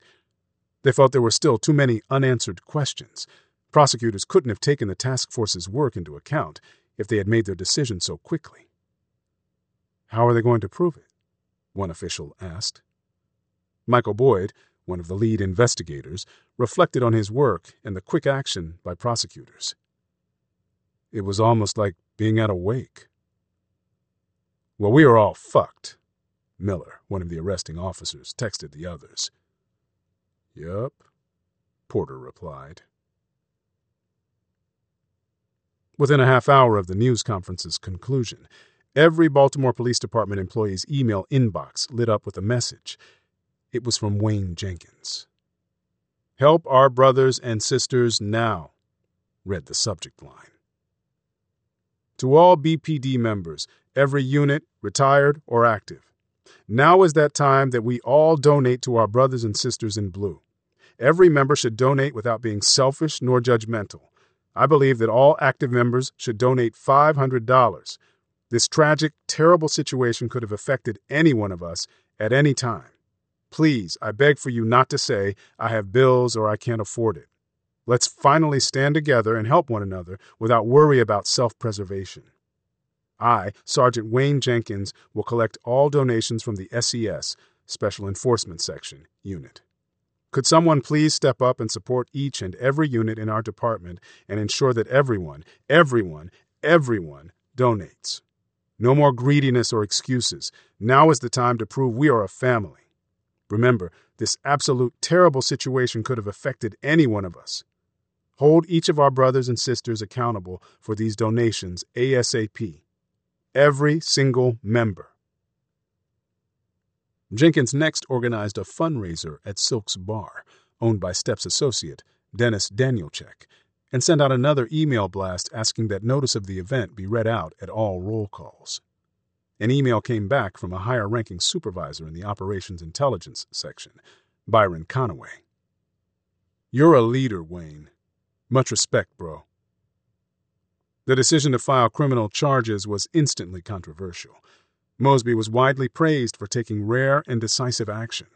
They felt there were still too many unanswered questions. Prosecutors couldn't have taken the task force's work into account if they had made their decision so quickly. How are they going to prove it? One official asked. Michael Boyd, one of the lead investigators, reflected on his work and the quick action by prosecutors. It was almost like being at a wake. Well, we are all fucked, Miller, one of the arresting officers, texted the others. Yup, Porter replied. Within a half hour of the news conference's conclusion, every Baltimore Police Department employee's email inbox lit up with a message. It was from Wayne Jenkins. Help our brothers and sisters now, read the subject line. To all BPD members, every unit, retired or active, now is that time that we all donate to our brothers and sisters in blue. Every member should donate without being selfish nor judgmental. I believe that all active members should donate $500. This tragic, terrible situation could have affected any one of us at any time. Please, I beg for you not to say, I have bills or I can't afford it. Let's finally stand together and help one another without worry about self preservation. I, Sergeant Wayne Jenkins, will collect all donations from the SES, Special Enforcement Section, unit. Could someone please step up and support each and every unit in our department and ensure that everyone, everyone, everyone donates? No more greediness or excuses. Now is the time to prove we are a family. Remember, this absolute terrible situation could have affected any one of us. Hold each of our brothers and sisters accountable for these donations ASAP. Every single member. Jenkins next organized a fundraiser at Silk's Bar, owned by Stepp's associate, Dennis Danielchek, and sent out another email blast asking that notice of the event be read out at all roll calls. An email came back from a higher ranking supervisor in the Operations Intelligence section, Byron Conaway. You're a leader, Wayne. Much respect, bro. The decision to file criminal charges was instantly controversial. Mosby was widely praised for taking rare and decisive action.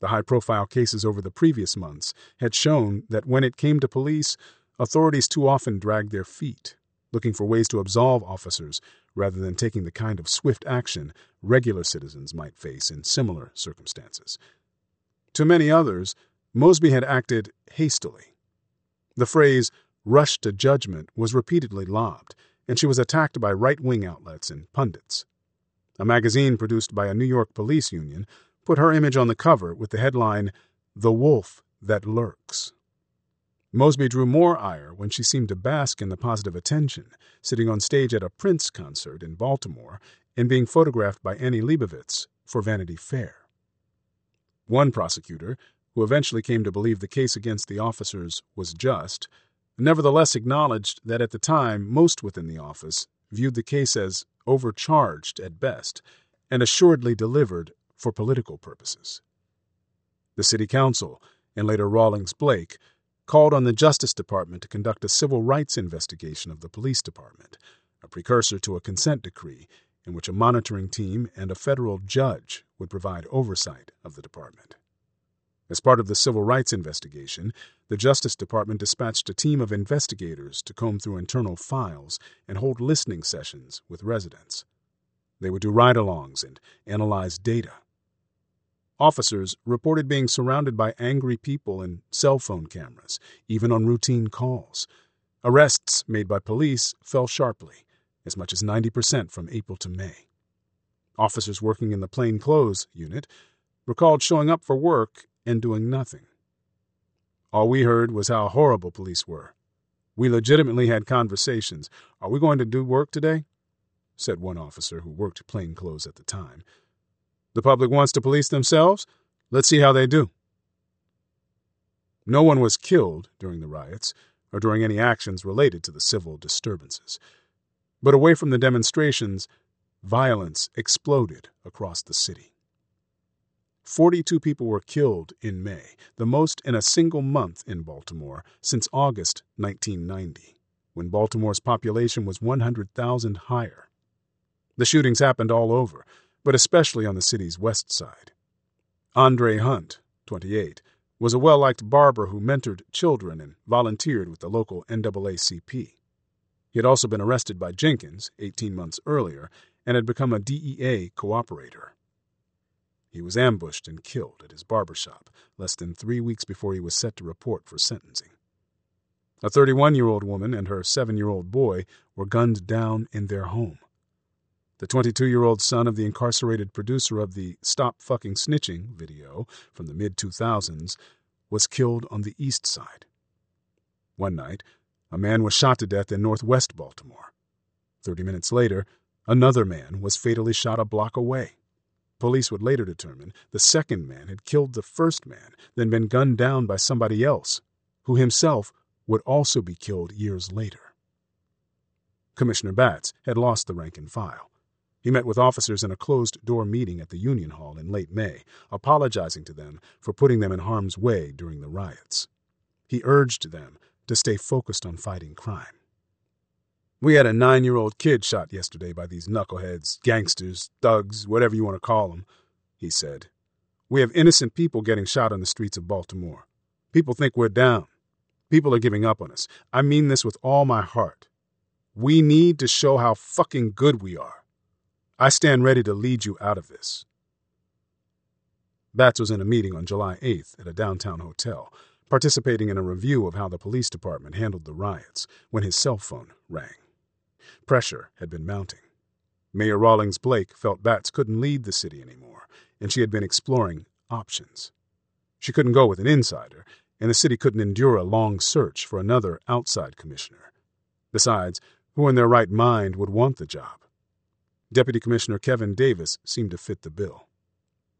The high profile cases over the previous months had shown that when it came to police, authorities too often dragged their feet, looking for ways to absolve officers rather than taking the kind of swift action regular citizens might face in similar circumstances. To many others, Mosby had acted hastily. The phrase rush to judgment was repeatedly lobbed, and she was attacked by right wing outlets and pundits. A magazine produced by a New York police union put her image on the cover with the headline, The Wolf That Lurks. Mosby drew more ire when she seemed to bask in the positive attention, sitting on stage at a Prince concert in Baltimore and being photographed by Annie Leibovitz for Vanity Fair. One prosecutor, who eventually came to believe the case against the officers was just, nevertheless acknowledged that at the time most within the office viewed the case as overcharged at best, and assuredly delivered for political purposes. The City Council, and later Rawlings Blake, called on the Justice Department to conduct a civil rights investigation of the Police Department, a precursor to a consent decree in which a monitoring team and a federal judge would provide oversight of the department. As part of the civil rights investigation, the Justice Department dispatched a team of investigators to comb through internal files and hold listening sessions with residents. They would do ride alongs and analyze data. Officers reported being surrounded by angry people and cell phone cameras, even on routine calls. Arrests made by police fell sharply, as much as 90% from April to May. Officers working in the plain clothes unit recalled showing up for work and doing nothing. All we heard was how horrible police were. We legitimately had conversations. Are we going to do work today? said one officer who worked plainclothes at the time. The public wants to police themselves? Let's see how they do. No one was killed during the riots or during any actions related to the civil disturbances. But away from the demonstrations, violence exploded across the city. 42 people were killed in May, the most in a single month in Baltimore since August 1990, when Baltimore's population was 100,000 higher. The shootings happened all over, but especially on the city's west side. Andre Hunt, 28, was a well liked barber who mentored children and volunteered with the local NAACP. He had also been arrested by Jenkins 18 months earlier and had become a DEA cooperator. He was ambushed and killed at his barber shop less than three weeks before he was set to report for sentencing. A 31 year old woman and her 7 year old boy were gunned down in their home. The 22 year old son of the incarcerated producer of the Stop Fucking Snitching video from the mid 2000s was killed on the east side. One night, a man was shot to death in northwest Baltimore. Thirty minutes later, another man was fatally shot a block away. Police would later determine the second man had killed the first man, then been gunned down by somebody else, who himself would also be killed years later. Commissioner Batts had lost the rank and file. He met with officers in a closed door meeting at the Union Hall in late May, apologizing to them for putting them in harm's way during the riots. He urged them to stay focused on fighting crime. We had a nine year old kid shot yesterday by these knuckleheads, gangsters, thugs, whatever you want to call them, he said. We have innocent people getting shot on the streets of Baltimore. People think we're down. People are giving up on us. I mean this with all my heart. We need to show how fucking good we are. I stand ready to lead you out of this. Batts was in a meeting on July 8th at a downtown hotel, participating in a review of how the police department handled the riots, when his cell phone rang. Pressure had been mounting. Mayor Rawlings Blake felt Batts couldn't lead the city anymore, and she had been exploring options. She couldn't go with an insider, and the city couldn't endure a long search for another outside commissioner. Besides, who in their right mind would want the job? Deputy Commissioner Kevin Davis seemed to fit the bill.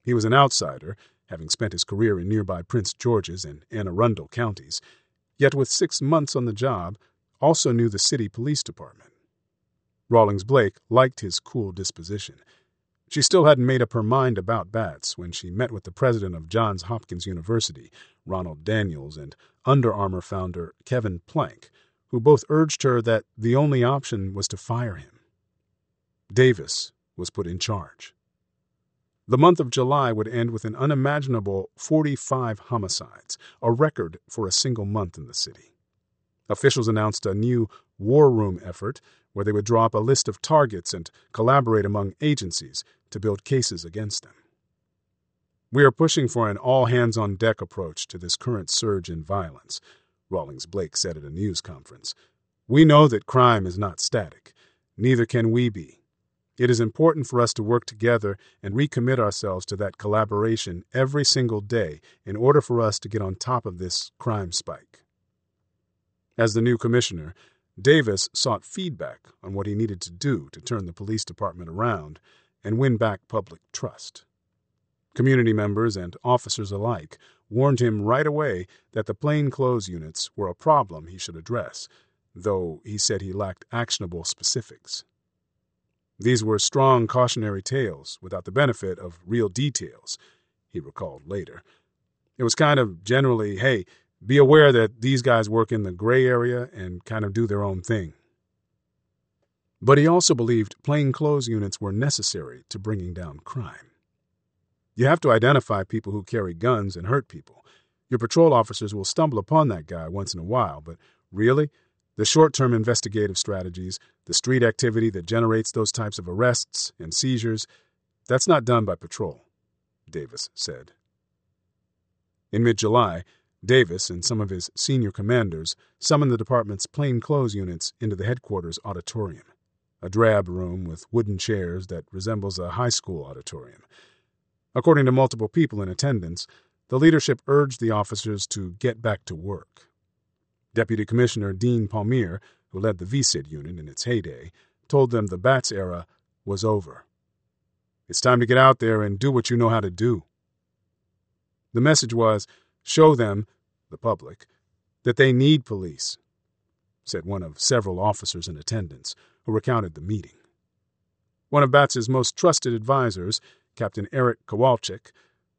He was an outsider, having spent his career in nearby Prince George's and Anne Arundel counties, yet with six months on the job, also knew the city police department. Rawlings Blake liked his cool disposition. She still hadn't made up her mind about Batts when she met with the president of Johns Hopkins University, Ronald Daniels, and Under Armour founder Kevin Plank, who both urged her that the only option was to fire him. Davis was put in charge. The month of July would end with an unimaginable 45 homicides, a record for a single month in the city. Officials announced a new war room effort where they would draw up a list of targets and collaborate among agencies to build cases against them. We are pushing for an all hands on deck approach to this current surge in violence, Rawlings Blake said at a news conference. We know that crime is not static. Neither can we be. It is important for us to work together and recommit ourselves to that collaboration every single day in order for us to get on top of this crime spike. As the new commissioner, Davis sought feedback on what he needed to do to turn the police department around and win back public trust. Community members and officers alike warned him right away that the plainclothes units were a problem he should address, though he said he lacked actionable specifics. These were strong cautionary tales without the benefit of real details, he recalled later. It was kind of generally, hey, be aware that these guys work in the gray area and kind of do their own thing. But he also believed plainclothes units were necessary to bringing down crime. You have to identify people who carry guns and hurt people. Your patrol officers will stumble upon that guy once in a while, but really, the short term investigative strategies, the street activity that generates those types of arrests and seizures, that's not done by patrol, Davis said. In mid July, Davis and some of his senior commanders summoned the department's plainclothes units into the headquarters auditorium, a drab room with wooden chairs that resembles a high school auditorium. According to multiple people in attendance, the leadership urged the officers to get back to work. Deputy Commissioner Dean Palmere, who led the VCID unit in its heyday, told them the Batts era was over. It's time to get out there and do what you know how to do. The message was show them the public, that they need police, said one of several officers in attendance who recounted the meeting. One of Batts's most trusted advisers, Captain Eric Kowalczyk,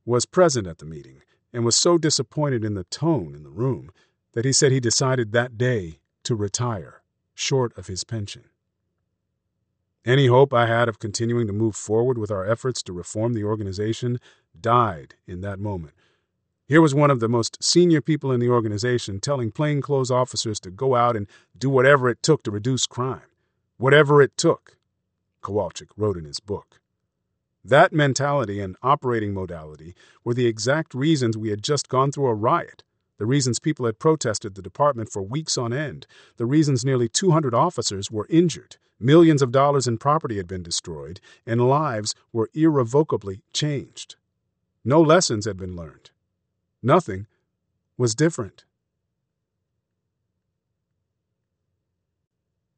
was present at the meeting and was so disappointed in the tone in the room that he said he decided that day to retire, short of his pension. Any hope I had of continuing to move forward with our efforts to reform the organization died in that moment here was one of the most senior people in the organization telling plainclothes officers to go out and do whatever it took to reduce crime. Whatever it took, Kowalczyk wrote in his book. That mentality and operating modality were the exact reasons we had just gone through a riot, the reasons people had protested the department for weeks on end, the reasons nearly 200 officers were injured, millions of dollars in property had been destroyed, and lives were irrevocably changed. No lessons had been learned. Nothing was different.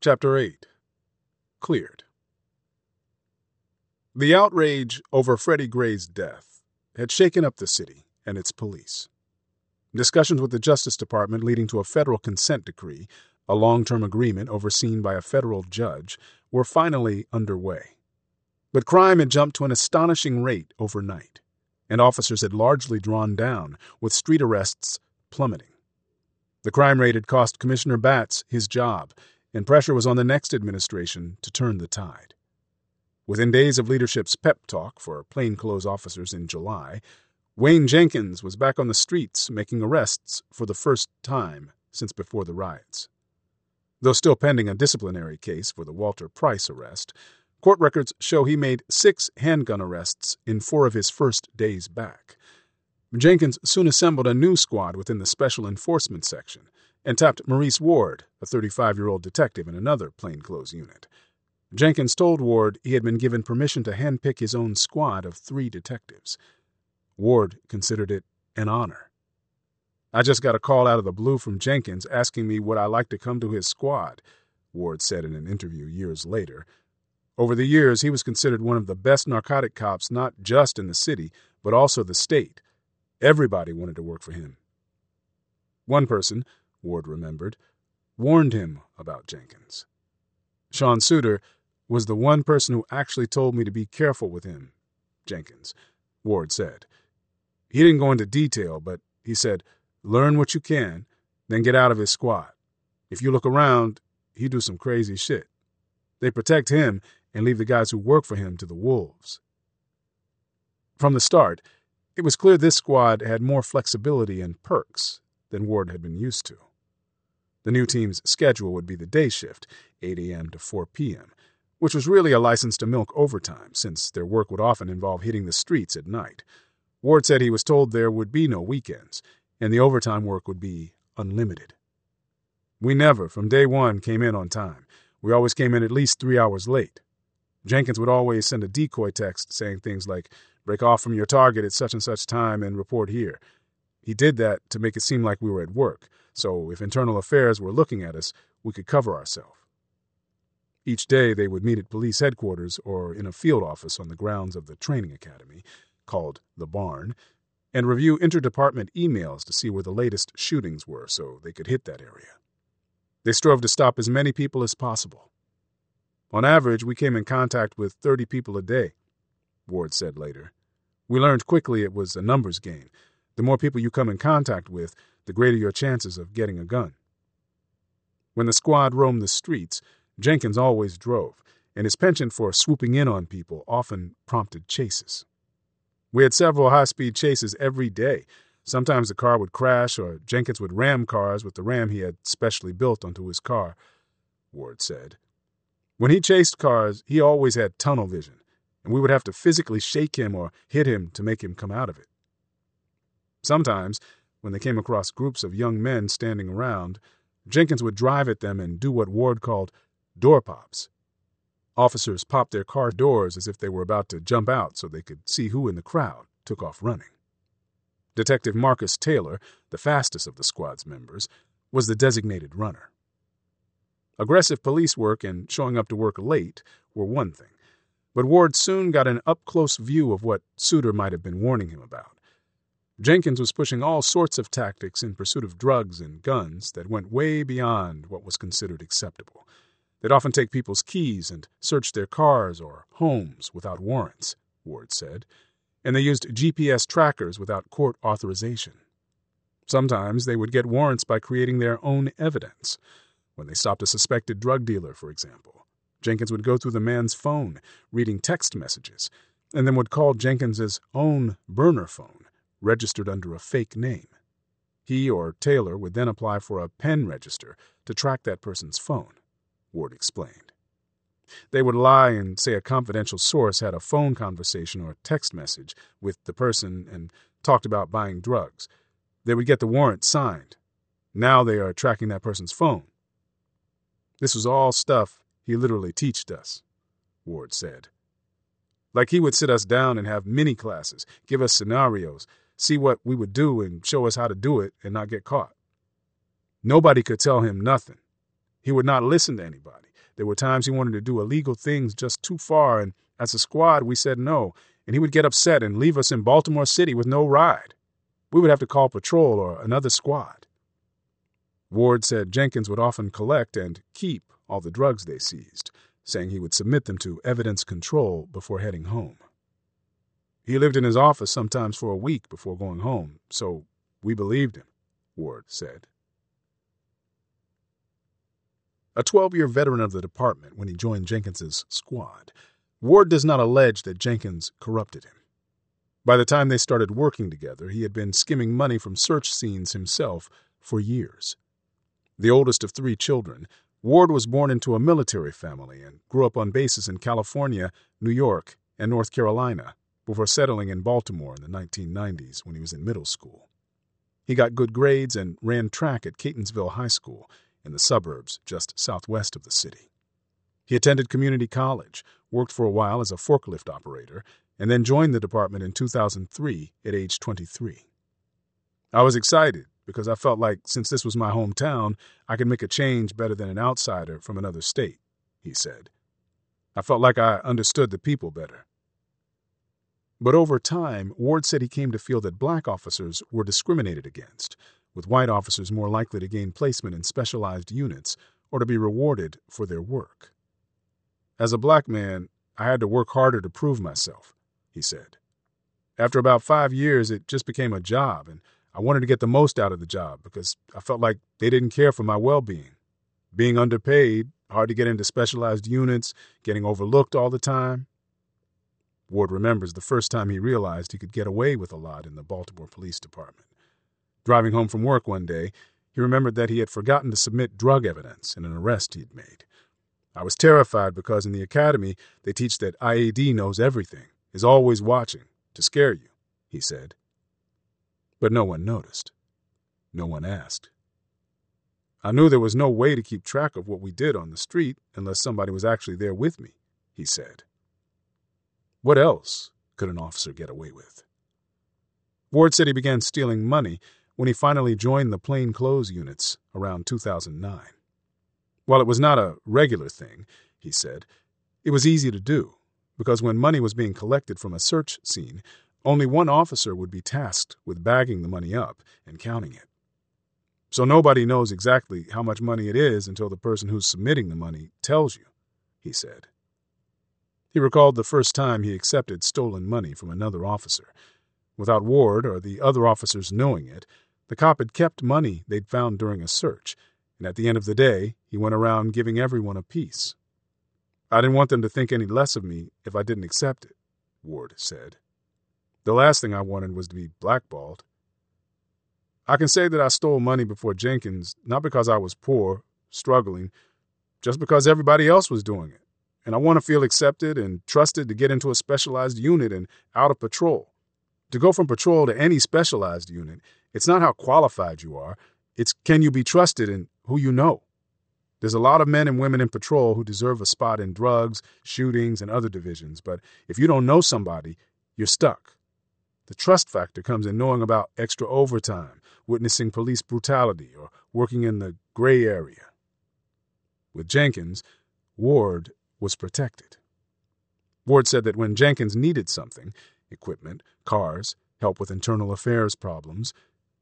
Chapter 8 Cleared The outrage over Freddie Gray's death had shaken up the city and its police. Discussions with the Justice Department leading to a federal consent decree, a long term agreement overseen by a federal judge, were finally underway. But crime had jumped to an astonishing rate overnight, and officers had largely drawn down, with street arrests plummeting. The crime rate had cost Commissioner Batts his job and pressure was on the next administration to turn the tide. Within days of leadership's pep talk for plainclothes officers in July, Wayne Jenkins was back on the streets making arrests for the first time since before the riots. Though still pending a disciplinary case for the Walter Price arrest, court records show he made six handgun arrests in four of his first days back. Jenkins soon assembled a new squad within the Special Enforcement Section and tapped Maurice Ward, a 35 year old detective in another plainclothes unit. Jenkins told Ward he had been given permission to handpick his own squad of three detectives. Ward considered it an honor. I just got a call out of the blue from Jenkins asking me would I like to come to his squad, Ward said in an interview years later. Over the years, he was considered one of the best narcotic cops not just in the city, but also the state. Everybody wanted to work for him. One person, Ward remembered, warned him about Jenkins. Sean Suiter was the one person who actually told me to be careful with him, Jenkins, Ward said. He didn't go into detail, but he said, learn what you can, then get out of his squad. If you look around, he do some crazy shit. They protect him and leave the guys who work for him to the wolves. From the start, it was clear this squad had more flexibility and perks than Ward had been used to. The new team's schedule would be the day shift, 8 a.m. to 4 p.m., which was really a license to milk overtime, since their work would often involve hitting the streets at night. Ward said he was told there would be no weekends, and the overtime work would be unlimited. We never, from day one, came in on time. We always came in at least three hours late. Jenkins would always send a decoy text saying things like, break off from your target at such and such time and report here. He did that to make it seem like we were at work, so if internal affairs were looking at us, we could cover ourselves. Each day they would meet at police headquarters or in a field office on the grounds of the training academy, called the Barn, and review interdepartment emails to see where the latest shootings were so they could hit that area. They strove to stop as many people as possible. On average, we came in contact with 30 people a day, Ward said later. We learned quickly it was a numbers game. The more people you come in contact with, the greater your chances of getting a gun. When the squad roamed the streets, Jenkins always drove, and his penchant for swooping in on people often prompted chases. We had several high speed chases every day. Sometimes the car would crash, or Jenkins would ram cars with the ram he had specially built onto his car, Ward said. When he chased cars, he always had tunnel vision, and we would have to physically shake him or hit him to make him come out of it. Sometimes when they came across groups of young men standing around, Jenkins would drive at them and do what Ward called door pops. Officers popped their car doors as if they were about to jump out so they could see who in the crowd took off running. Detective Marcus Taylor, the fastest of the squad's members, was the designated runner. Aggressive police work and showing up to work late were one thing, but Ward soon got an up close view of what Suiter might have been warning him about. Jenkins was pushing all sorts of tactics in pursuit of drugs and guns that went way beyond what was considered acceptable. They'd often take people's keys and search their cars or homes without warrants, Ward said, and they used GPS trackers without court authorization. Sometimes they would get warrants by creating their own evidence. When they stopped a suspected drug dealer, for example, Jenkins would go through the man's phone, reading text messages, and then would call Jenkins's own burner phone registered under a fake name. He or Taylor would then apply for a pen register to track that person's phone, Ward explained. They would lie and say a confidential source had a phone conversation or text message with the person and talked about buying drugs. They would get the warrant signed. Now they are tracking that person's phone. This was all stuff he literally teached us, Ward said. Like he would sit us down and have mini classes, give us scenarios, see what we would do and show us how to do it and not get caught. Nobody could tell him nothing. He would not listen to anybody. There were times he wanted to do illegal things just too far, and as a squad, we said no, and he would get upset and leave us in Baltimore City with no ride. We would have to call patrol or another squad. Ward said Jenkins would often collect and keep all the drugs they seized, saying he would submit them to evidence control before heading home. He lived in his office sometimes for a week before going home, so we believed him, Ward said. A 12 year veteran of the department when he joined Jenkins's squad, Ward does not allege that Jenkins corrupted him. By the time they started working together, he had been skimming money from search scenes himself for years. The oldest of three children, Ward was born into a military family and grew up on bases in California, New York, and North Carolina before settling in Baltimore in the 1990s when he was in middle school. He got good grades and ran track at Catonsville High School in the suburbs just southwest of the city. He attended community college, worked for a while as a forklift operator, and then joined the department in 2003 at age 23. I was excited because I felt like since this was my hometown, I could make a change better than an outsider from another state, he said. I felt like I understood the people better. But over time, Ward said he came to feel that black officers were discriminated against, with white officers more likely to gain placement in specialized units or to be rewarded for their work. As a black man, I had to work harder to prove myself, he said. After about five years, it just became a job, and I wanted to get the most out of the job because I felt like they didn't care for my well being. Being underpaid, hard to get into specialized units, getting overlooked all the time. Ward remembers the first time he realized he could get away with a lot in the Baltimore Police Department. Driving home from work one day, he remembered that he had forgotten to submit drug evidence in an arrest he'd made. I was terrified because in the academy they teach that IAD knows everything, is always watching, to scare you, he said. But no one noticed. No one asked. I knew there was no way to keep track of what we did on the street unless somebody was actually there with me, he said. What else could an officer get away with? Ward said he began stealing money when he finally joined the plainclothes units around 2009. While it was not a regular thing, he said, it was easy to do because when money was being collected from a search scene, only one officer would be tasked with bagging the money up and counting it. So nobody knows exactly how much money it is until the person who's submitting the money tells you, he said. He recalled the first time he accepted stolen money from another officer. Without Ward or the other officers knowing it, the cop had kept money they'd found during a search, and at the end of the day, he went around giving everyone a piece. I didn't want them to think any less of me if I didn't accept it, Ward said. The last thing I wanted was to be blackballed. I can say that I stole money before Jenkins, not because I was poor, struggling, just because everybody else was doing it. And I want to feel accepted and trusted to get into a specialized unit and out of patrol. To go from patrol to any specialized unit, it's not how qualified you are, it's can you be trusted and who you know. There's a lot of men and women in patrol who deserve a spot in drugs, shootings, and other divisions, but if you don't know somebody, you're stuck. The trust factor comes in knowing about extra overtime, witnessing police brutality, or working in the gray area. With Jenkins, Ward was protected. Ward said that when Jenkins needed something equipment, cars, help with internal affairs problems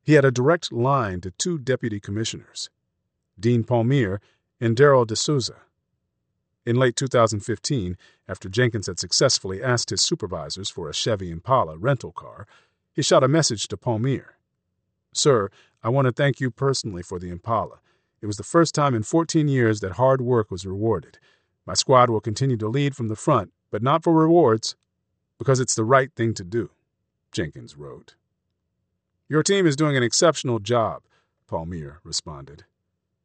he had a direct line to two deputy commissioners, Dean Palmere and Darryl De Sousa. In late 2015, after Jenkins had successfully asked his supervisors for a Chevy Impala rental car, he shot a message to Palmere. Sir, I want to thank you personally for the Impala. It was the first time in 14 years that hard work was rewarded. My squad will continue to lead from the front, but not for rewards, because it's the right thing to do, Jenkins wrote. Your team is doing an exceptional job, Palmere responded.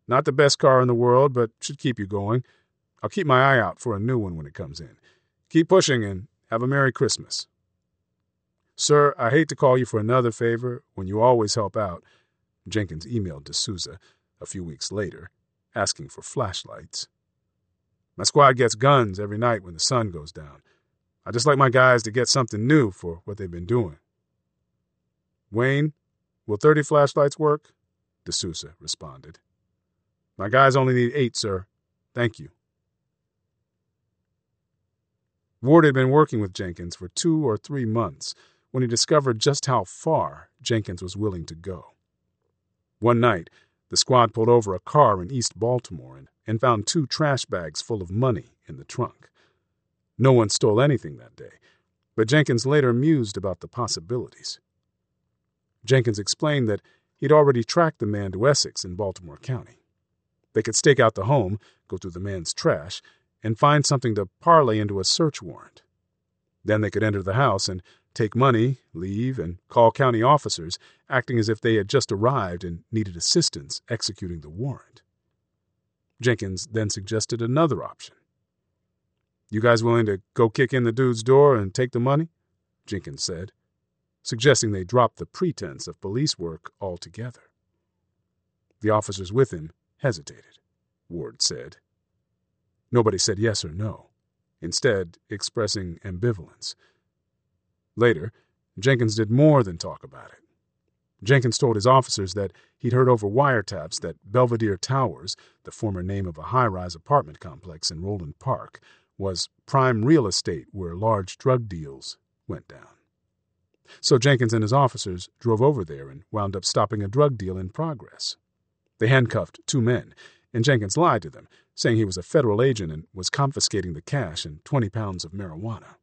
Not the best car in the world, but should keep you going. I'll keep my eye out for a new one when it comes in. Keep pushing and have a Merry Christmas. Sir, I hate to call you for another favor when you always help out. Jenkins emailed De Sousa a few weeks later, asking for flashlights. My squad gets guns every night when the sun goes down. I just like my guys to get something new for what they've been doing. Wayne, will 30 flashlights work? De Sousa responded. My guys only need eight, sir. Thank you. Ward had been working with Jenkins for two or three months when he discovered just how far Jenkins was willing to go. One night, the squad pulled over a car in East Baltimore and, and found two trash bags full of money in the trunk. No one stole anything that day, but Jenkins later mused about the possibilities. Jenkins explained that he'd already tracked the man to Essex in Baltimore County. They could stake out the home, go through the man's trash, and find something to parlay into a search warrant. Then they could enter the house and take money, leave, and call county officers, acting as if they had just arrived and needed assistance executing the warrant. Jenkins then suggested another option. You guys willing to go kick in the dude's door and take the money? Jenkins said, suggesting they drop the pretense of police work altogether. The officers with him hesitated, Ward said. Nobody said yes or no, instead, expressing ambivalence. Later, Jenkins did more than talk about it. Jenkins told his officers that he'd heard over wiretaps that Belvedere Towers, the former name of a high rise apartment complex in Roland Park, was prime real estate where large drug deals went down. So Jenkins and his officers drove over there and wound up stopping a drug deal in progress. They handcuffed two men, and Jenkins lied to them, saying he was a federal agent and was confiscating the cash and 20 pounds of marijuana.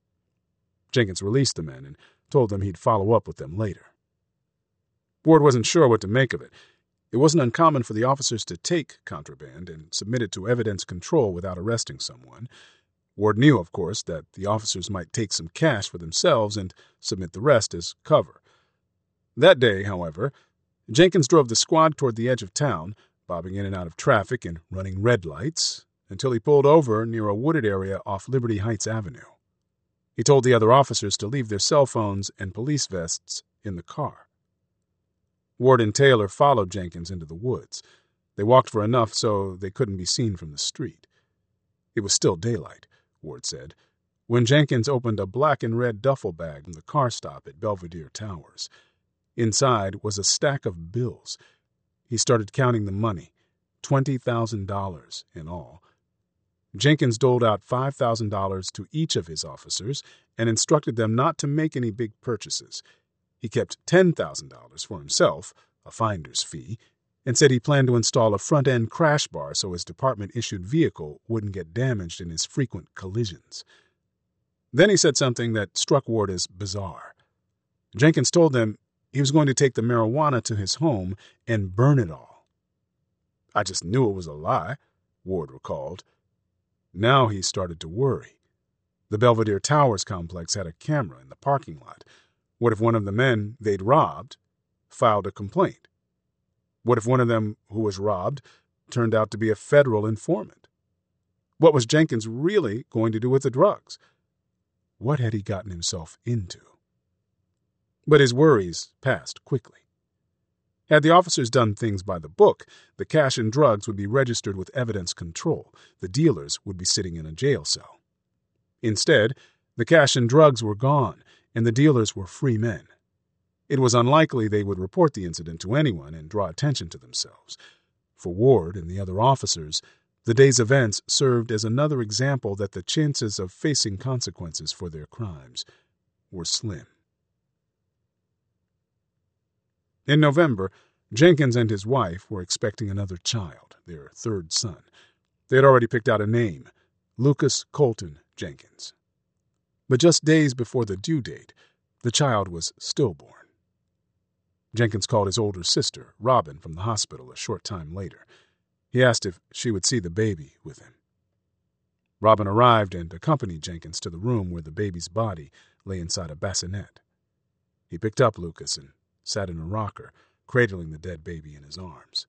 Jenkins released the men and told them he'd follow up with them later. Ward wasn't sure what to make of it. It wasn't uncommon for the officers to take contraband and submit it to evidence control without arresting someone. Ward knew, of course, that the officers might take some cash for themselves and submit the rest as cover. That day, however, Jenkins drove the squad toward the edge of town, bobbing in and out of traffic and running red lights, until he pulled over near a wooded area off Liberty Heights Avenue. He told the other officers to leave their cell phones and police vests in the car. Ward and Taylor followed Jenkins into the woods. They walked for enough so they couldn't be seen from the street. It was still daylight, Ward said, when Jenkins opened a black and red duffel bag from the car stop at Belvedere Towers. Inside was a stack of bills. He started counting the money $20,000 in all. Jenkins doled out $5,000 to each of his officers and instructed them not to make any big purchases. He kept $10,000 for himself, a finder's fee, and said he planned to install a front end crash bar so his department issued vehicle wouldn't get damaged in his frequent collisions. Then he said something that struck Ward as bizarre. Jenkins told them he was going to take the marijuana to his home and burn it all. I just knew it was a lie, Ward recalled. Now he started to worry. The Belvedere Towers complex had a camera in the parking lot. What if one of the men they'd robbed filed a complaint? What if one of them who was robbed turned out to be a federal informant? What was Jenkins really going to do with the drugs? What had he gotten himself into? But his worries passed quickly. Had the officers done things by the book, the cash and drugs would be registered with evidence control. The dealers would be sitting in a jail cell. Instead, the cash and drugs were gone, and the dealers were free men. It was unlikely they would report the incident to anyone and draw attention to themselves. For Ward and the other officers, the day's events served as another example that the chances of facing consequences for their crimes were slim. In November, Jenkins and his wife were expecting another child, their third son. They had already picked out a name Lucas Colton Jenkins. But just days before the due date, the child was stillborn. Jenkins called his older sister, Robin, from the hospital a short time later. He asked if she would see the baby with him. Robin arrived and accompanied Jenkins to the room where the baby's body lay inside a bassinet. He picked up Lucas and sat in a rocker, cradling the dead baby in his arms.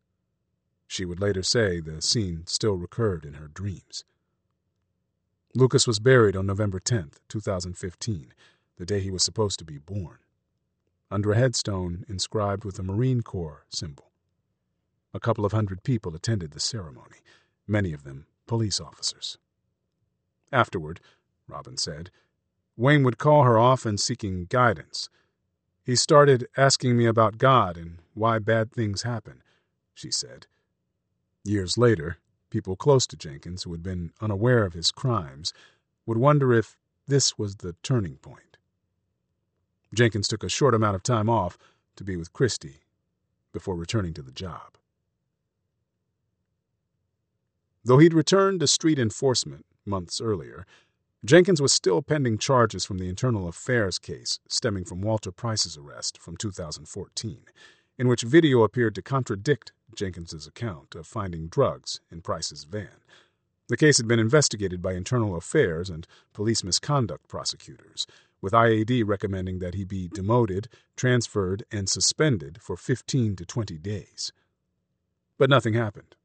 She would later say the scene still recurred in her dreams. Lucas was buried on November 10, 2015, the day he was supposed to be born, under a headstone inscribed with a Marine Corps symbol. A couple of hundred people attended the ceremony, many of them police officers. Afterward, Robin said, Wayne would call her often seeking guidance. He started asking me about God and why bad things happen, she said. Years later, people close to Jenkins who had been unaware of his crimes would wonder if this was the turning point. Jenkins took a short amount of time off to be with Kristy before returning to the job. Though he'd returned to street enforcement months earlier, Jenkins was still pending charges from the internal affairs case stemming from Walter Price's arrest from 2014, in which video appeared to contradict Jenkins's account of finding drugs in Price's van. The case had been investigated by internal affairs and police misconduct prosecutors, with IAD recommending that he be demoted, transferred, and suspended for 15 to 20 days. But nothing happened.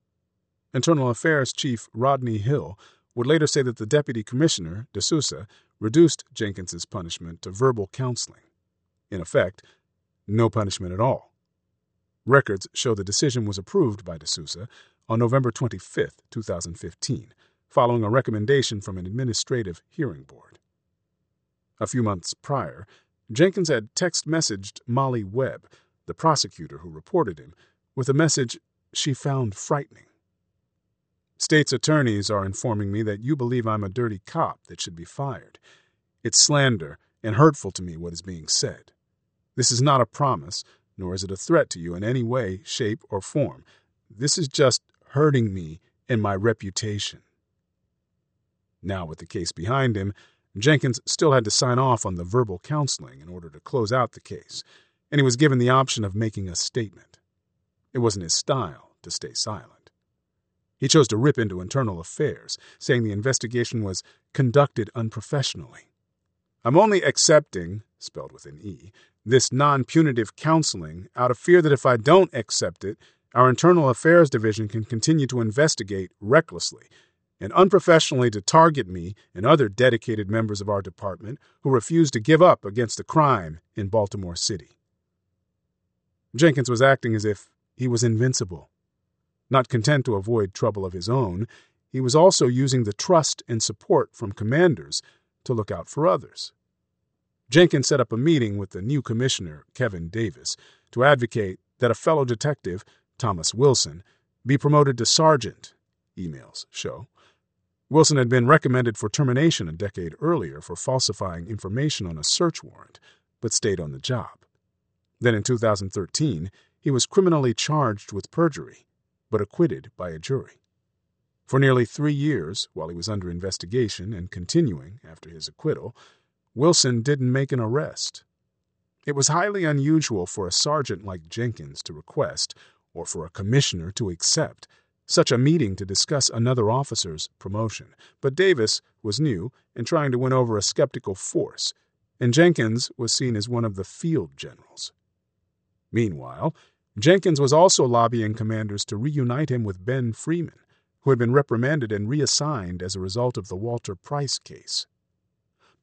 Internal Affairs Chief Rodney Hill would later say that the Deputy Commissioner, De Sousa, reduced Jenkins's punishment to verbal counseling. In effect, no punishment at all. Records show the decision was approved by De Sousa on November 25, 2015, following a recommendation from an administrative hearing board. A few months prior, Jenkins had text messaged Molly Webb, the prosecutor who reported him, with a message she found frightening. State's attorneys are informing me that you believe I'm a dirty cop that should be fired. It's slander and hurtful to me what is being said. This is not a promise, nor is it a threat to you in any way, shape, or form. This is just hurting me and my reputation. Now, with the case behind him, Jenkins still had to sign off on the verbal counseling in order to close out the case, and he was given the option of making a statement. It wasn't his style to stay silent. He chose to rip into internal affairs, saying the investigation was conducted unprofessionally. I'm only accepting, spelled with an E, this non punitive counseling out of fear that if I don't accept it, our Internal Affairs Division can continue to investigate recklessly and unprofessionally to target me and other dedicated members of our department who refuse to give up against the crime in Baltimore City. Jenkins was acting as if he was invincible not content to avoid trouble of his own, he was also using the trust and support from commanders to look out for others. Jenkins set up a meeting with the new commissioner, Kevin Davis, to advocate that a fellow detective, Thomas Wilson, be promoted to sergeant, emails show. Wilson had been recommended for termination a decade earlier for falsifying information on a search warrant, but stayed on the job. Then in 2013, he was criminally charged with perjury but acquitted by a jury. For nearly three years, while he was under investigation and continuing after his acquittal, Wilson didn't make an arrest. It was highly unusual for a sergeant like Jenkins to request, or for a commissioner to accept, such a meeting to discuss another officer's promotion. But Davis was new and trying to win over a skeptical force, and Jenkins was seen as one of the field generals. Meanwhile, Jenkins was also lobbying commanders to reunite him with Ben Frieman, who had been reprimanded and reassigned as a result of the Walter Price case.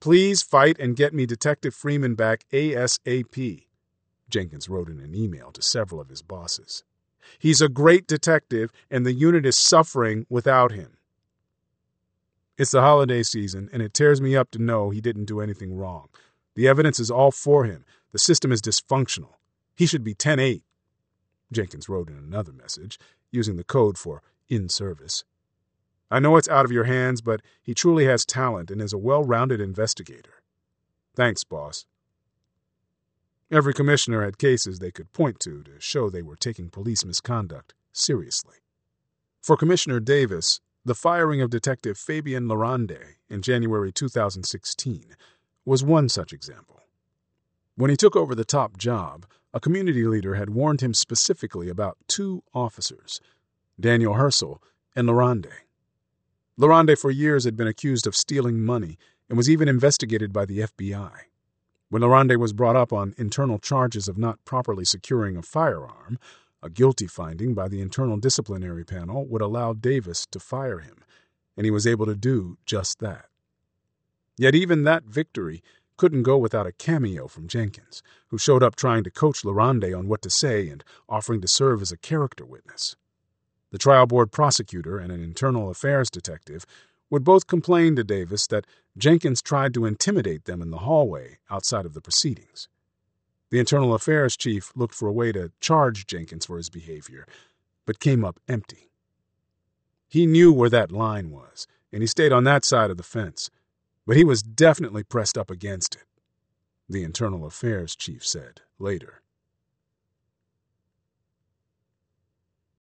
Please fight and get me Detective Frieman back ASAP, Jenkins wrote in an email to several of his bosses. He's a great detective, and the unit is suffering without him. It's the holiday season, and it tears me up to know he didn't do anything wrong. The evidence is all for him. The system is dysfunctional. He should be 10 8. Jenkins wrote in another message, using the code for in service. I know it's out of your hands, but he truly has talent and is a well rounded investigator. Thanks, boss. Every commissioner had cases they could point to to show they were taking police misconduct seriously. For Commissioner Davis, the firing of Detective Fabien Laronde in January 2016 was one such example. When he took over the top job, a community leader had warned him specifically about two officers, Daniel Hersl and Laronde. Laronde for years had been accused of stealing money and was even investigated by the FBI. When Laronde was brought up on internal charges of not properly securing a firearm, a guilty finding by the internal disciplinary panel would allow Davis to fire him, and he was able to do just that. Yet even that victory couldn't go without a cameo from Jenkins, who showed up trying to coach Laronde on what to say and offering to serve as a character witness. The trial board prosecutor and an internal affairs detective would both complain to Davis that Jenkins tried to intimidate them in the hallway outside of the proceedings. The internal affairs chief looked for a way to charge Jenkins for his behavior, but came up empty. He knew where that line was, and he stayed on that side of the fence, but he was definitely pressed up against it, the internal affairs chief said later.